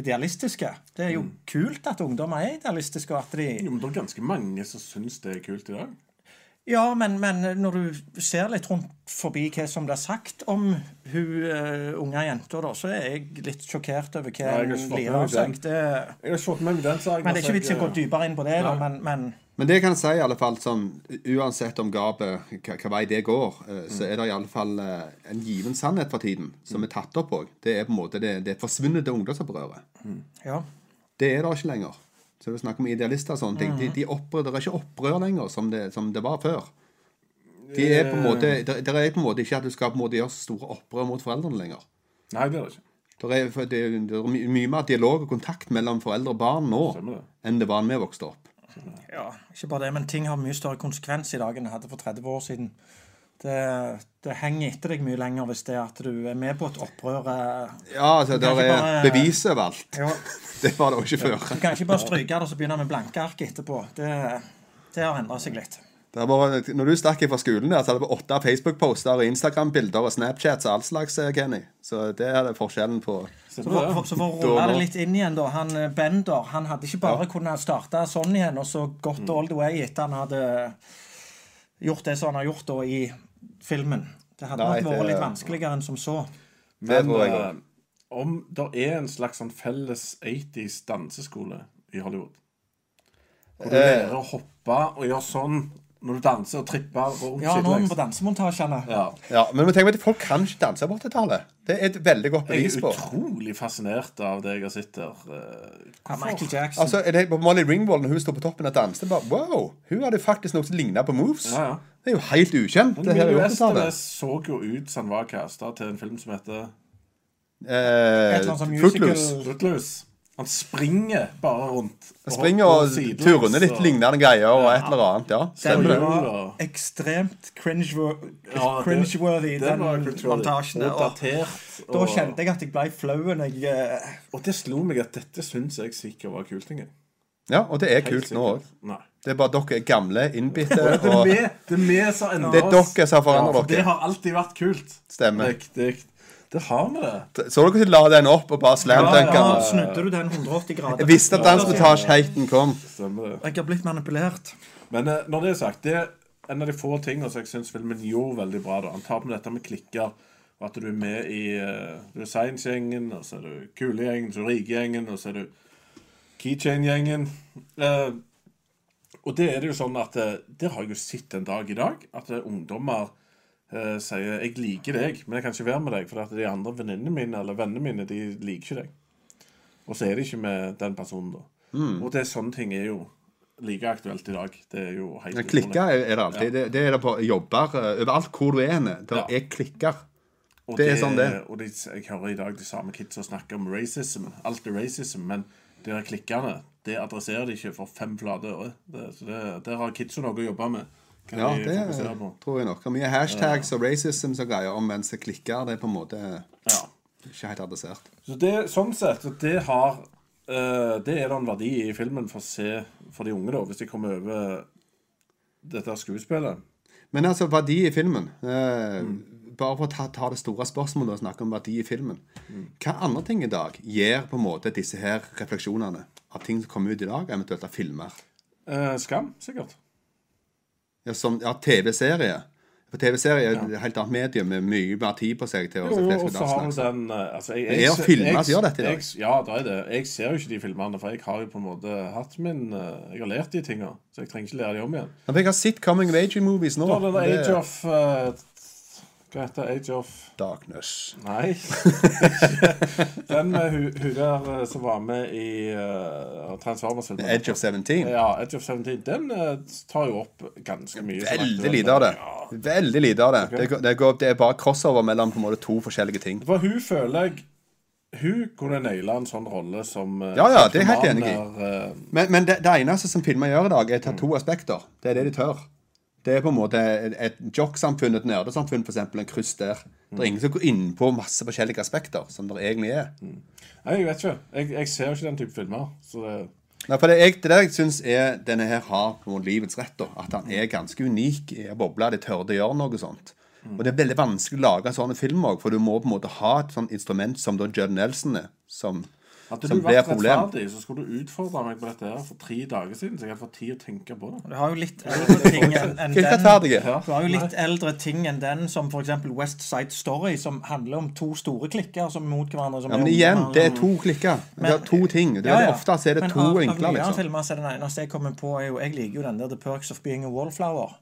idealistiske. Det er jo kult at ungdommer er idealistiske, og at de Jo, men det er ganske mange som syns det er kult i dag. Ja, men, men når du ser litt rundt forbi hva som blir sagt om hun uh, unge jenta, da, så er jeg litt sjokkert over hva hun lirer av meg seg. Det, Jeg har fått med den saken. men det er ikke vits i å gå altså, dypere inn på det, da, men, men Men det jeg kan si i alle fall sånn, uansett om gapet, hva vei det går, uh, så er det i alle fall uh, en given sannhet for tiden, som er tatt opp òg. Det er på en måte det, det forsvunne ungdomsopprøret. ja. Det er det ikke lenger. Så du snakk om idealister og sånne ting. De, de opprør, det er ikke opprør lenger som det, som det var før. De er på en måte, det, det er på en måte ikke at du skal på en måte gjøre så store opprør mot foreldrene lenger. Nei, det er det ikke. Det er, det, det er mye mer dialog og kontakt mellom foreldre og barn nå enn det var da vi vokste opp. ja. Ikke bare det, men ting har mye større konsekvens i dag enn det hadde for 30 år siden. Det, det henger etter deg mye lenger hvis det er at du er med på et opprør. eh, Ja, altså, det kan er bare- bevis overalt. Ja. (laughs) Det var det også ikke før. Du kan ikke bare stryke det og så begynne med blanke ark etterpå. Det, det har endra seg litt. Det bare, når du stakk fra skolen, der, så hadde det vært åtte Facebook-poster og Instagram-bilder og Snapchats og all slags, eh, Kenny. Så det er det forskjellen på Så for, for, å rulle det litt inn igjen, da. Han eh, Bender han hadde ikke bare kunnet starte sånn igjen og så gått all the way etter han hadde gjort det som han har gjort da i filmen. Det hadde Nei, nok vært det- litt vanskeligere enn som så. Det Men tror jeg eh, om det er en slags sånn felles 80s danseskole i Hollywood Hvor du Eh. lærer å hoppe og gjøre sånn når du danser og tripper og Ja, nå er vi på sidelengs. dansemontasjene. Ja. Ja, Men vi tenker at folk kan ikke danse på 80-tallet. Det er et veldig godt Jeg bevis er på. utrolig fascinert av det jeg har sett der. Eh, Ja, Michael Jackson. Altså, er det på Molly Ringwald når hun står på toppen og danser? Bare, wow, Hun hadde faktisk noe som lignet på moves. Ja, ja. Det er jo helt ukjent. Men 80-tallet. Estevez så jo ut som han var casta til en film som heter Eh, musical- Footloose. Han springer bare rundt. Han springer og og turner litt og- lignende greier og et eller annet. Ja, stemmer det. var ekstremt cringe- Ja, det- cringe-worthy, den montasjen. Og Og datert. da kjente jeg at jeg ble flau jeg eh, Og det slo meg at dette syns jeg sikkert var kult. Ja, og det er Helt kult nå òg. Det er bare dere er gamle, innbitte (laughs) Det er og vi, det er vi som endrer Det er dere som har forandret for Det har alltid vært kult. Stemmer. Riktig. Det har vi det. Så dere la den opp og bare slam Ja, ja, snudde du den 180 grader. Jeg visste at dansemontasje-haten kom. Stemmer det. Jeg har blitt manipulert. Men eh, når det er sagt, det er en av de få tingene som jeg syns filmen gjorde veldig bra. da Han tar med dette med klikker. Og at du er med i uh, Du er Science-gjengen, og så er du Kulegjengen, så er du Rike-gjengen, og så er du Keychain-gjengen. Eh, og det er det jo sånn at eh, Det har jeg jo sett en dag i dag. At eh, ungdommer eh, sier 'Jeg liker deg, men jeg kan ikke være med deg', for at de andre venninnene mine eller vennene mine de liker ikke deg. Og så er de ikke med den personen, da. Og det er sånne ting er jo like aktuelt i dag. Det er jo helt Men Klikker er det alltid. Det, det er det på jobber eh, overalt hvor du er henne. Det Ja. er klikker. Og Det er sånn det. Og de, jeg hører i dag de samme kidsa snakke om racism. Alt er racism, men de her klikkene det adresserer de ikke for fem flate øre. Det- Så det, der har kidsa noe å jobbe med. Kan Ja, de det tror jeg nok. Og mye hashtags og racism og greier om mens det klikker. Det er på en måte Ja. ikke helt adressert. Så det, sånn sett, det har eh, Det er da en verdi i filmen for se for de unge, da, hvis de kommer over dette skuespillet. Men altså, verdi i filmen eh, Mm. Bare for å ta, ta det store spørsmålet og snakke om verdi i filmen. Mm. Hva andre ting i dag gir på en måte disse her refleksjonene av ting som kommer ut i dag, eventuelt av filmer? Eh, skam, sikkert. Ja, som ja, TV-serie. For TV-serie er et helt annet medium med mye mer tid på seg til å Jo, og så har vi den eh, altså, jeg, Det er jo filmer som gjør dette i dag. jeg- Ja, det er det. Jeg ser jo ikke de filmene, for jeg har jo på en måte hatt min eh, Jeg har lært de tinga, så jeg trenger ikke lære de om igjen. Men Jeg har sett Coming of Age-movies nå. Da Det Age of eh, Hva heter? Age of Darkness. Nei. (laughs) den med hun, hu der eh, som var med i uh, Transformers-filmen. Edge of 17. Ja, Edge of 17. Den uh, tar jo opp ganske mye. Veldig lite av det. Ja. Veldig lite av det. Det, det, går, det er bare crossover mellom på en måte to forskjellige ting. For hun føler jeg Hun kunne naila en sånn rolle som Ja, ja, det er jeg helt enig i. Men, men det, det eneste som filmer gjør i dag, er å ta to aspekter. Det er det de tør. Det er på en måte et, jock-samfunn, et nerdesamfunn, f.eks. En kryss der. Det er ingen som går inn på masse forskjellige aspekter, som det egentlig er. Nei, jeg vet ikke. Jeg, jeg ser jo ikke den type filmer. Så det, Nei, for det, jeg, det der jeg syns er denne her har på en måte livets rett. da At han er ganske unik i en boble. De tør å gjøre noe sånt. Og det er veldig vanskelig å lage sånne filmer òg, for du må på en måte ha et sånt instrument som da Judd Nelson er. Som Hadde som du blir vært et problem. rettferdig, så skulle du utfordre meg på dette her for tre dager siden, så jeg hadde fått tid å tenke på det. Du har jo litt eldre ting enn enn den. rettferdige. Du har jo litt eldre ting enn den som f.eks. West Side Story, som handler om to store klikker som er mot hverandre. Som Ja, men er igjen, det er to klikker. Det er to ting. Det er Ja, ja. Ofte så er det Men to av, vinkler, Av nyere liksom. filmer så er den eneste jeg kommer på, er jo Jeg liker jo den der The Perks of Being a Wallflower.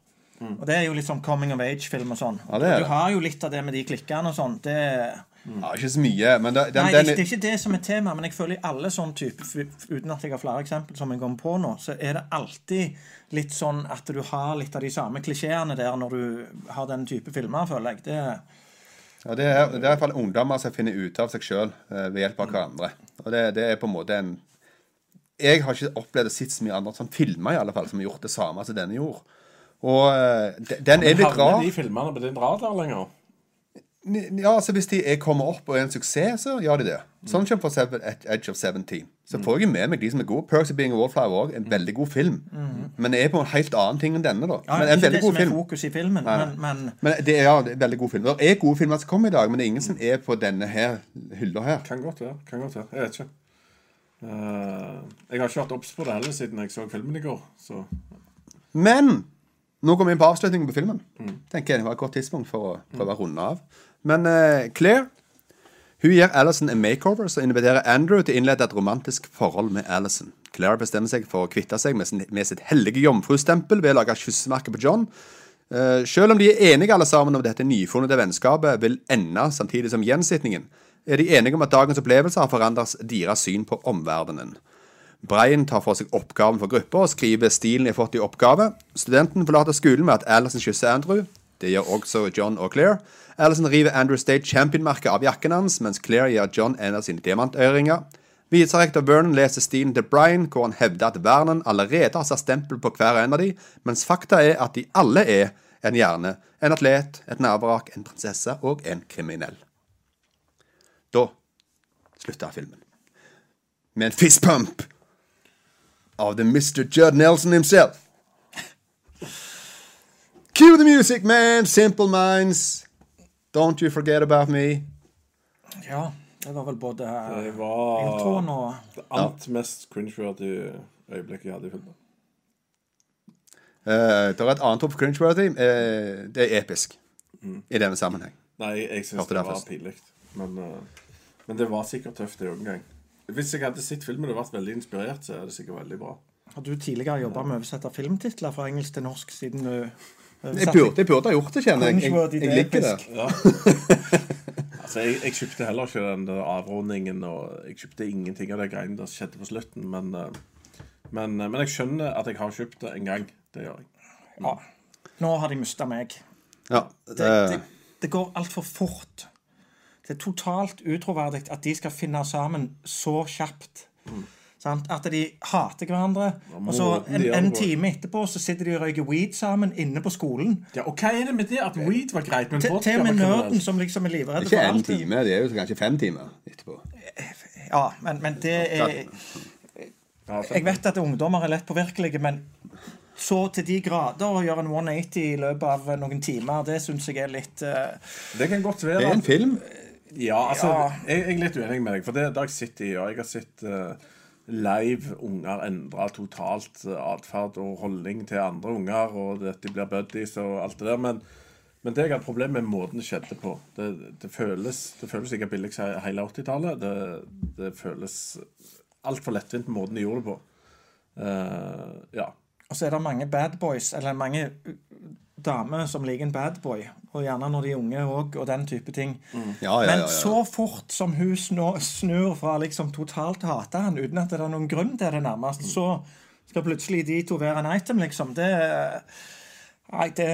Og Det er jo litt sånn coming of age-film og sånn. Mm. Ja, det er du har jo litt av det med de klikkene og sånn. Det Ja, ikke så mye, men det, den, Nei, den, det, det er ikke det som er tema, men jeg føler i alle sånne typer Uten at jeg har flere eksempler som jeg kommer på nå, så er det alltid litt sånn at du har litt av de samme klisjeene der når du har den type filmer, føler jeg. Det, Ja, det, er, det er i hvert fall ungdommer som finner ut av seg sjøl ved hjelp av hverandre. Og det, det er på en måte en Jeg har ikke opplevd å sett så mye andre sånn filmer i alle fall som har gjort det samme som denne gjorde. Og eh, de- den er litt rar. Havner de filmene på din radar lenger? Ja, altså Hvis de er kommer opp og er en suksess, så gjør de det. Sånn som for eksempel Ed- Edge of 17. Så får jeg med meg de som er gode. Perks of Being a Wallflower òg. En veldig god film. Men det er på en helt annen ting enn denne, da. ja, Men en ikke veldig det god som er fokus i filmen, Nei, men, men Men det er, ja, det er veldig god film. Det er gode filmer som kommer i dag, men det er ingen som er på denne her hylla her. Kan godt være. kan godt være. Jeg vet ikke. Uh, jeg har ikke vært obs på det heller siden jeg så filmen i går. Så Men nå går vi inn på avslutningen på filmen. Tenker jeg Det var et godt tidspunkt for å prøve å runde av. Men uh, Claire hun gir Alison en makeover som inviterer Andrew til å innlede et romantisk forhold med Alison. Claire bestemmer seg for å kvitte seg med, sin, med sitt hellige jomfrustempel ved å lage kyssemerke på John. Uh, selv om de er enige alle sammen om dette nyfunnede vennskapet vil ende samtidig som gjensitningen, er de enige om at dagens opplevelse har forandret deres syn på omverdenen. Brian tar for seg oppgaven for gruppa og skriver stilen de har fått i oppgave. Studenten forlater skolen med at Alison kysser Andrew. Det gjør også John og Claire. Alison river Andrew State Champion-merket av jakken hans, mens Claire gir John en av sine diamantøringer. Viserektor Vernon leser stilen til Brian, hvor han hevder at Vernon allerede har satt stempel på hver en av de, mens fakta er at de alle er en hjerne, en atlet, et nervevrak, en prinsesse og en kriminell. Da slutter filmen. Med en fistpump av the Mr. Judd Nelson himself. Cue the music, man! Simple minds. Don't you forget about me. ja, det var vel både det eh, var introen og det alt mest cringe-worthy øyeblikket jeg hadde i filmen. Uh, det er et annet ord for cringeworthy. Uh, det er episk i denne sammenheng. Nei, jeg, syns det det var pinlig. Men, uh, men det var sikkert tøft, det òg en gang. Hvis jeg hadde sett filmen og vært veldig inspirert, så er det sikkert veldig bra. Har du tidligere jobba med å oversette filmtitler fra engelsk til norsk siden du Jeg burde, jeg burde ha gjort det, kjenner jeg. Jeg, jeg er liker det. Ja. (laughs) Altså, jeg, jeg kjøpte heller ikke den der avrundingen, og jeg kjøpte ingenting av det greiene der som skjedde på slutten, men, eh, men, eh, men jeg skjønner at jeg har kjøpt det en gang. Det gjør jeg. Ja. Nå har de mista meg. Ja, Det, det, det, det går altfor fort. Det er totalt utroverdig at de skal finne sammen så kjapt. Sant? At de hater hverandre, og så en, en time etterpå så sitter de og røyker weed sammen inne på skolen. Ja, og hva er det med det at weed var greit, men Til, vodka var med nerden som liksom er livredd ikke alt. en én time, det er jo kanskje fem timer etterpå. Ja, men, men det er Jeg vet at ungdommer er lett påvirkelige, men så til de grader å gjøre en 180 i løpet av noen timer, det syns jeg er litt uh... Det kan godt være. Det er en film. Ja, altså, Ja. Jeg, jeg er litt uenig med deg, for det, det har jeg sett i, og jeg har sett eh, live unger endrer totalt uh, atferd og holdning til andre unger, og at de blir buddies og alt det der, men, men det jeg har problem med måten det skjedde på. Det, det føles det føles ikke billig hele 80-tallet. Det, det føles altfor lettvint måten de gjorde det på. Uh, ja. Og så er det mange bad boys, eller mange damer som liker en bad boy. Og gjerne når de er unge òg, og den type ting. Ja, ja, ja, Men ja. så fort som hun snur, snur fra liksom totalt å hate han uten at det er noen grunn til det, nærmest, så skal plutselig de to være en item, liksom. Det Nei, det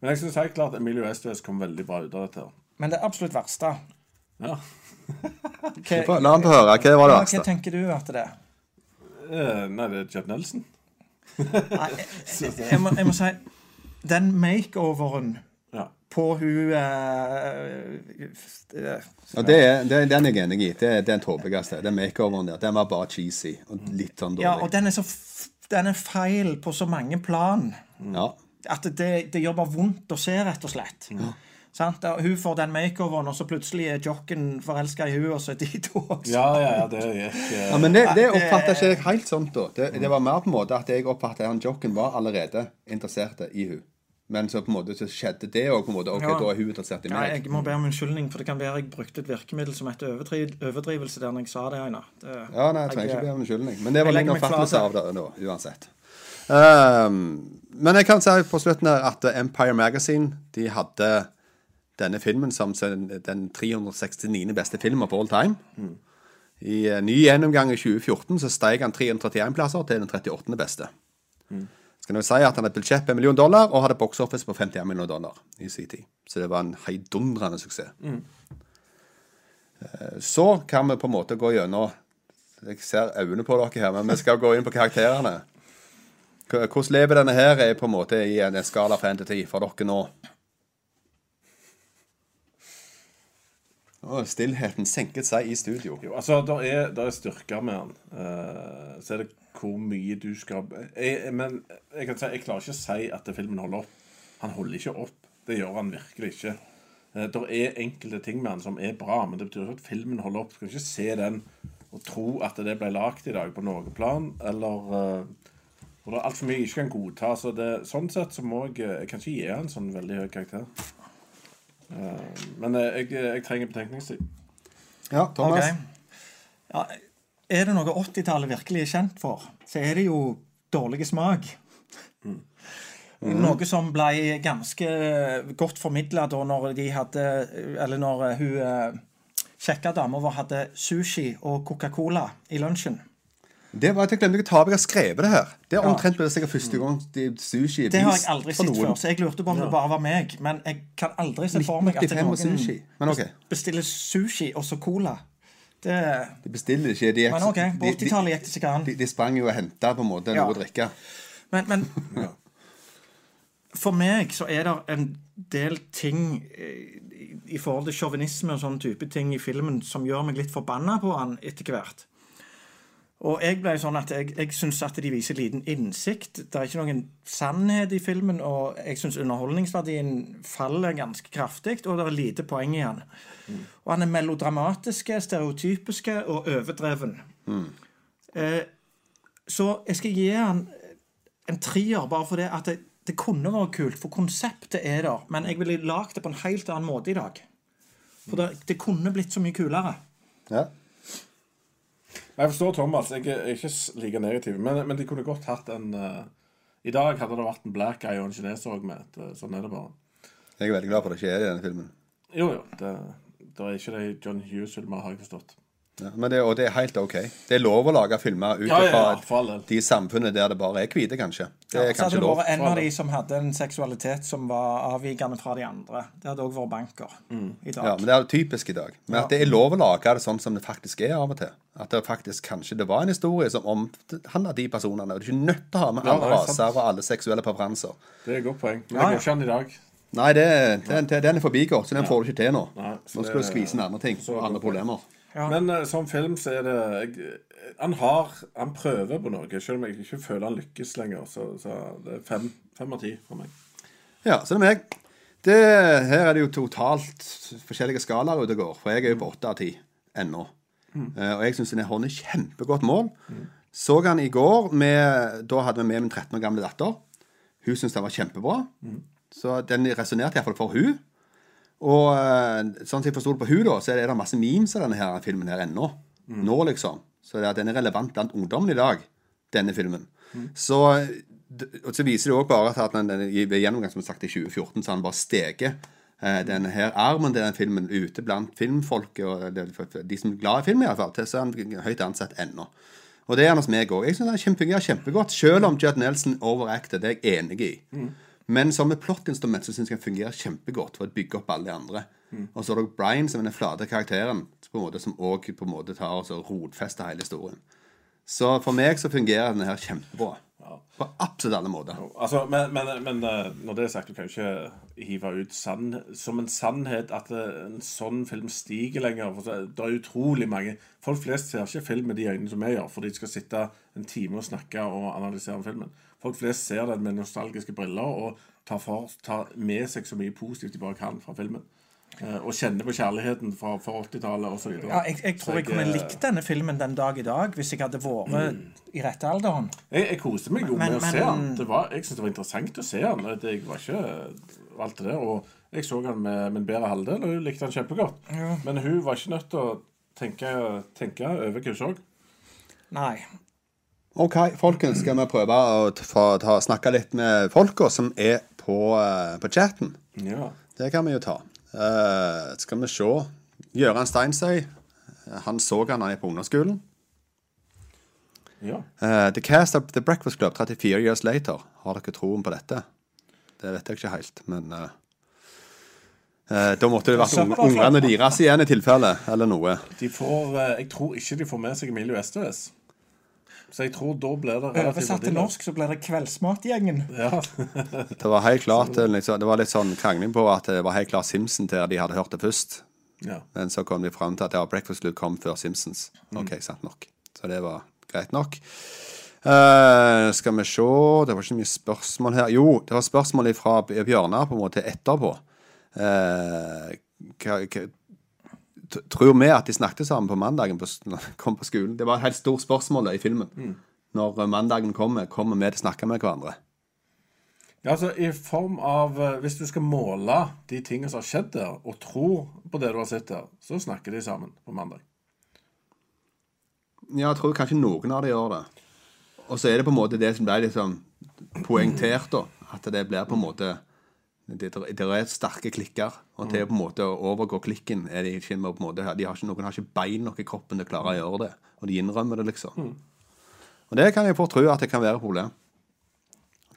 Men jeg syns helt klart Emilio Estevez kom veldig bra ut av dette. her. Men det absolutt verste Ja. (laughs) Hva, La han få høre. Hva var det verste? hva tenker du at det er? Eh, nei, det er Judd Nelson. Nei, jeg, jeg, må, jeg må si Den makeoveren Ja. på hun eh, eh, Ja, det er, det, den er jeg enig i. Det er den tåpeligste. Den makeoveren der. Den var bare cheesy og litt sånn Ja, og den er så f Den er feil på så mange plan Ja. at det, det gjør bare vondt å se, rett og slett. Sant? Hun får den makeoveren, og så plutselig er jocken forelska i hun, og så er de (laughs) to også. Ja, ja, ja, det gikk Ja, eh, men det, det oppfatta ikke jeg helt sånn da. Det, det var mer på en måte at jeg oppfatta at han jocken var allerede interessert i hun. Men så på en måte så skjedde det òg. Ok, Ja. da er hun interessert i meg. Ja, jeg må be om unnskyldning, for det kan være jeg brukte et virkemiddel som het overdri overdrivelse der når jeg sa det, Einar. Det- Ja, nei, jeg trenger ikke be om unnskyldning. Men det var min oppfattelse av det nå, uansett. Um, men jeg kan si på slutten her at Empire Magazine de hadde denne filmen som den 369. beste filmen på all time. I eh, ny gjennomgang i 2014 så steg han 331 plasser til den 38. beste. Skal jeg si at han hadde et budsjett på en million dollar og hadde box office på 51 millioner dollar i sin tid. Så det var en heidundrende suksess. Mm. Så kan vi på en måte gå gjennom Jeg ser øynene på dere her, men vi skal gå inn på karakterene. Hvordan lever denne her er på en måte i en en skala fra 1 til 10 for dere nå? Å, stillheten senket seg i studio. Jo, altså, det er, der er styrker med han. Uh, så er det hvor mye du skal jeg, Men jeg kan si, jeg klarer ikke å si at filmen holder opp. Han holder ikke opp. Det gjør han virkelig ikke. Uh, det er enkelte ting med han som er bra, men det betyr ikke at filmen holder opp. Du skal ikke se den og tro at det ble lagd i dag på noe plan, eller uh, hvor det er altfor mye jeg ikke kan godta. Så det, sånn sett så må jeg Jeg kan ikke gi han sånn veldig høy karakter. Eh, men eh, jeg, jeg trenger betenkningstid. Ja, Thomas? Okay. Ja, er det noe 80-tallet virkelig er kjent for, så er det jo dårlig smak. Noe som ble ganske godt formidla da når de hadde Eller når eh, hun eh, kjekke dama vår hadde sushi og Coca-Cola i lunsjen. Det var at jeg glemte å ta opp. Jeg har skrevet det her. Det er omtrent ja. det sikkert første gang de sushi er Det har jeg aldri sett før, så jeg lurte på om det bare var meg. Men jeg kan aldri se for meg at 1985 og sushi. Men ok. bestiller sushi og så cola. Det De bestiller ikke. De, Men OK, på de- de- 80-tallet gikk det an. De, de sprang jo og henta på en måte Ja. noe å drikke. Men, men (laughs) for meg så er det en del ting eh, i- i forhold til sjåvinisme og sånne type ting i filmen som gjør meg litt forbanna på han etter hvert. Og jeg ble sånn at jeg, jeg syns at de viser liten innsikt. Det er ikke noen sannhet i filmen, og jeg syns underholdningsverdien faller ganske kraftig, og det er lite poeng i han. Og han er melodramatiske, stereotypiske og overdreven. Eh, så jeg skal gi han en trier, bare for det at det, det kunne vært kult, for konseptet er der. Men jeg ville lagd det på en helt annen måte i dag. For det, det kunne blitt så mye kulere. Ja. Jeg forstår Thomas. Jeg er ikke like negativ. Men, men de kunne godt hatt en uh, I dag hadde det vært en black guy og en kineser òg med. Det- Sånn er det bare. Jeg er veldig glad for at det ikke er i denne filmen. Jo, jo. Det, det er ikke det John Hughes-filmer, har jeg forstått. Ja, men det, og det er helt OK. Det er lov å lage filmer ut Ja, ja, ja, fra de samfunnene der det bare er hvite, kanskje. Det er så hadde det vært en av de som hadde en seksualitet som var avvikende fra de andre. Det hadde òg vært banker i dag. Ja, men Det er typisk i dag. Men at det er lov å lage det sånn som det faktisk er av og til. At det faktisk kanskje det var en historie som omhandla de personene. Og du er ikke nødt til å ha med alle raser og alle seksuelle preferanser. Det er et godt poeng. Men det går ikke an i dag. Nei, det, den, den er forbigått, så den får du ikke til nå. Nei, Nå skal det- du skvise inn andre ting så og andre problemer. Ja. Men uh, som film så er det jeg, Han har Han prøver på noe, selv om jeg ikke føler han lykkes lenger. Så, så det er fem, fem av ti for meg. Ja, så det er meg. Det, her er det jo totalt forskjellige skalaer ute og går. For jeg er jo på åtte av ti ennå. Eh, og jeg syns den holder kjempegodt mål. Så han i går med Da hadde vi med min 13 år gamle datter. Hun syntes den var kjempebra. Så den resonnerte iallfall for hun Og eh, sånn som jeg forsto det på hun da, så er det masse memes av denne her filmen her ennå. Nå, liksom. Så er, den er relevant blant ungdommen i dag, denne filmen. Så, og så viser det òg bare at den, den, ved gjennomgang som sagt i 2014 så har den bare steget. Eh, denne her armen til den filmen ute blant filmfolket og de, de som er glad i film, i alle fall, til så er han høyt ansett ennå. Og det er han hos meg òg. Jeg syns den fungerer kjempegodt, selv om Judd Nelson overacter. Det er jeg enig i. Men som et plottinstrument så syns jeg han fungerer kjempegodt for å bygge opp alle de andre. Og så er det Brian som er den flate karakteren på en måte, som òg tar og så rotfester hele historien. Så for meg så fungerer denne her kjempebra. På absolutt alle måter. Altså, men, men, men eh, når det er sagt, du kan jo ikke hive ut sann, som en sannhet at eh, en sånn film stiger lenger. For det er utrolig mange Folk flest ser ikke film med de øynene som vi gjør, for de skal sitte en time og snakke og analysere filmen. folk flest ser den med nostalgiske briller og tar, for, tar med seg så mye positivt de bare kan fra filmen. Eh, og kjenner på kjærligheten fra, fra 80-tallet osv. Ja, jeg, jeg tror jeg kunne likt denne filmen den dag i dag hvis jeg hadde vært i rette alderen. Jeg, jeg koste meg jo Men- med å se den. Det var, jeg syntes det var interessant å se den. Det- Jeg var ikke alt det der. Og jeg så den med min bedre halvdel, og hun likte den kjempegodt. Men hun var ikke nødt til å tenke, tenke over hva hun så. Nei. OK, folkens, skal vi prøve å t- få ta, snakke litt med folka som er på, eh, på chatten? Ja. Det kan vi jo ta. Eh, skal vi se. Gøran Steinsøy. Han så han er på ungdomsskolen. ja. Uh, the Cast of The Breakfast Club 34 Years Later. Har dere troen på dette? Det vet jeg ikke helt, men uh, uh, Da måtte det vært ung- ungene deres igjen i tilfelle, eller noe. De får, eh, jeg tror ikke de får med seg Emilio Estevez. Så jeg tror da ble det relativt Oversatt til norsk så ble det Kveldsmatgjengen. Ja. Det var helt klart eh, liksom, Det var litt sånn krangling på at det var helt klart Simpson til de hadde hørt det først. ja. Men så kom de fram til at ja, Breakfast Club kom før Simpsons. OK, sant nok. Så det var greit nok. Uh, skal vi se Det var ikke mye spørsmål her. Jo, det var spørsmål fra Bjørnar på en måte etterpå. Uh, hva, hva, tror vi at de snakket sammen på mandagen på, (laughs) når de kom på skolen? Det var et helt stort spørsmål i filmen. Når eh, mandagen kommer, kommer vi til å snakke med hverandre? Ja, altså I form av eh, Hvis du skal måle de tingene som har skjedd der, og tro på det du har sett der, så snakker de sammen på mandag. Ja, jeg tror kanskje noen av de gjør det. Og så er det på en måte det som ble liksom poengtert, da. At det blir på en måte Det, det er sterke klikker. Og til på en måte å overgå klikken er de ikke på en måte de har ikke, Noen har ikke bein nok i kroppen til å klare å gjøre det. Og de innrømmer det, liksom. Og det kan jeg fort tro at det kan være et problem.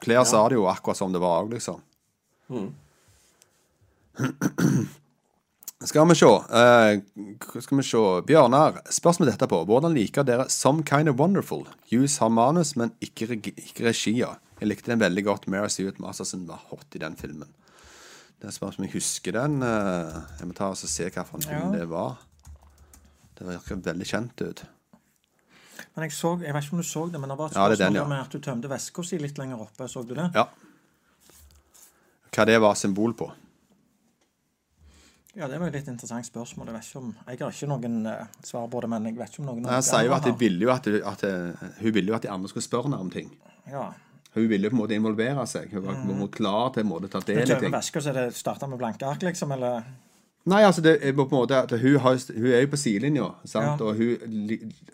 Claire sa det jo akkurat som det var òg, liksom. (clears throat) Skal vi se. uh, skal vi se. Bjørnar, spørsmål dette på. Hvordan liker dere Some Kind of Wonderful? Hughes har manus, men ikke, regi- ikke regia. Jeg likte den veldig godt. Mary Stuart Masterson var hot i den filmen. Det er spørsmål om jeg husker den. eh, jeg må ta og se hvilken film Ja. det var. Det virker veldig kjent ut. Men jeg så, jeg vet ikke om du så det, men det var et Ja, spørsmål den, ja. med at du tømte veska si litt lenger oppe. Så du det? Ja. Hva det var symbol på? Ja, det var jo litt interessant spørsmål. Jeg vet ikke om, jeg har ikke noen uh, svar på det, men jeg vet ikke om noen Nei, Han sier jo at, ville jo at, at eh, hun ville jo at de andre skulle spørre henne om ting. Ja. Hun ville på en måte involvere seg. Hun var, mm. var klar til en måte å ta del i tømmer ting. veska, så det starta med blanke ark, liksom? Eller Nei, altså det er på en måte at hun, har, hun er jo på sidelinja. Ja. og hun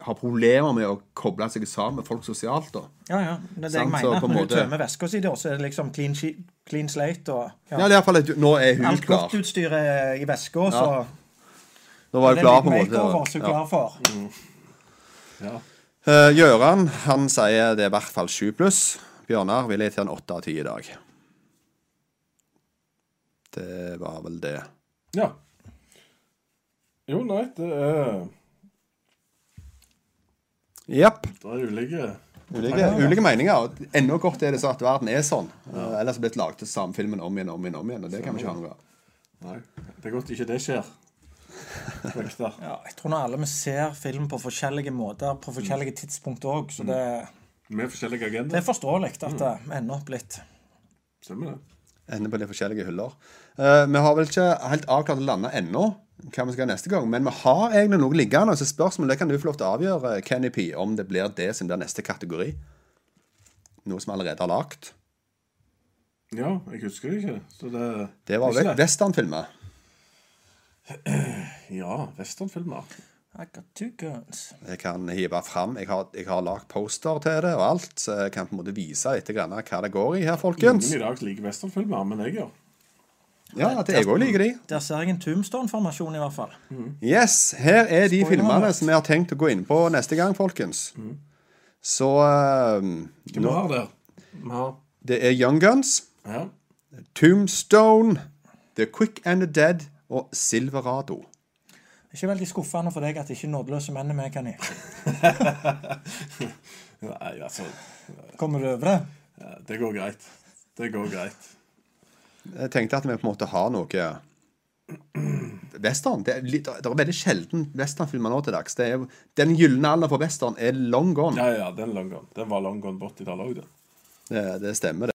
har problemer med å koble seg sammen med folk sosialt. da. Ja, ja. Det er det Sant, jeg mener. Når du måte- tømmer veska si, da, så er det liksom clean, clean slate og Ja, det er i hvert fall at Nå er hun Alt klar. Alt utstyret i veska, så Nå var det hun klar en på en måte. som Ja. er klar for. Ja. Uh, Gjøran han sier det er i hvert fall sju pluss. Bjørnar vil jeg til en åtte av ti i dag. Det var vel det. ja. Jo, nei, det er Jepp. Det er ulike Ulike, ulike meninger. og Enda godt er det så at verden er sånn. Ja. Ellers har det blitt laget samme filmen om igjen om igjen. om igjen, og Det kan vi ikke ha noe av. Nei, det er godt ikke det skjer. Ja, jeg tror nå alle vi ser film på forskjellige måter på forskjellige tidspunkt òg, så det, Med forskjellige det er forståelig at det ender opp litt. Stemmer det. Ender på de forskjellige hyller. Uh, vi har vel ikke helt avklart å lande ennå hva vi skal neste gang, men vi har egentlig noe liggende. Så spørsmålet det kan du få lov til å avgjøre, Kenny P, om det blir det som blir neste kategori. Noe som vi allerede har lagd. Ja, jeg husker det ikke. Så det Det var westernfilmer. Ja, westernfilmer. I got two guns. Jeg kan hive fram. Jeg har, jeg har lagd poster til det og alt, så jeg kan på en måte vise litt grann hva det går i her, folkens. Ingen i dag liker westernfilmer, men jeg gjør. Ja, at jeg òg liker de. Der ser jeg en tombstone-formasjon, i hvert fall. Yes, her er de filmene som vi har tenkt å gå inn på neste gang, folkens. Så eh, Hva vi har der? Vi har det er Young Guns, Ja. Tombstone, The Quick and the Dead og Silverado. Ikke veldig skuffende for deg at ikke nådeløse menn er med, Kenny. (laughs) Nei, altså Kommer du over det? ja, Det går greit. Det går greit. Jeg tenkte at vi på en måte har noe (clears throat) Western. Det er, litt, det er veldig sjelden westernfilmer nå til dags. Det er, den gylne alder for western er long gone. Ja, ja, den long gone. Den var long gone på 80-tallet òg, den. Det, det stemmer, det.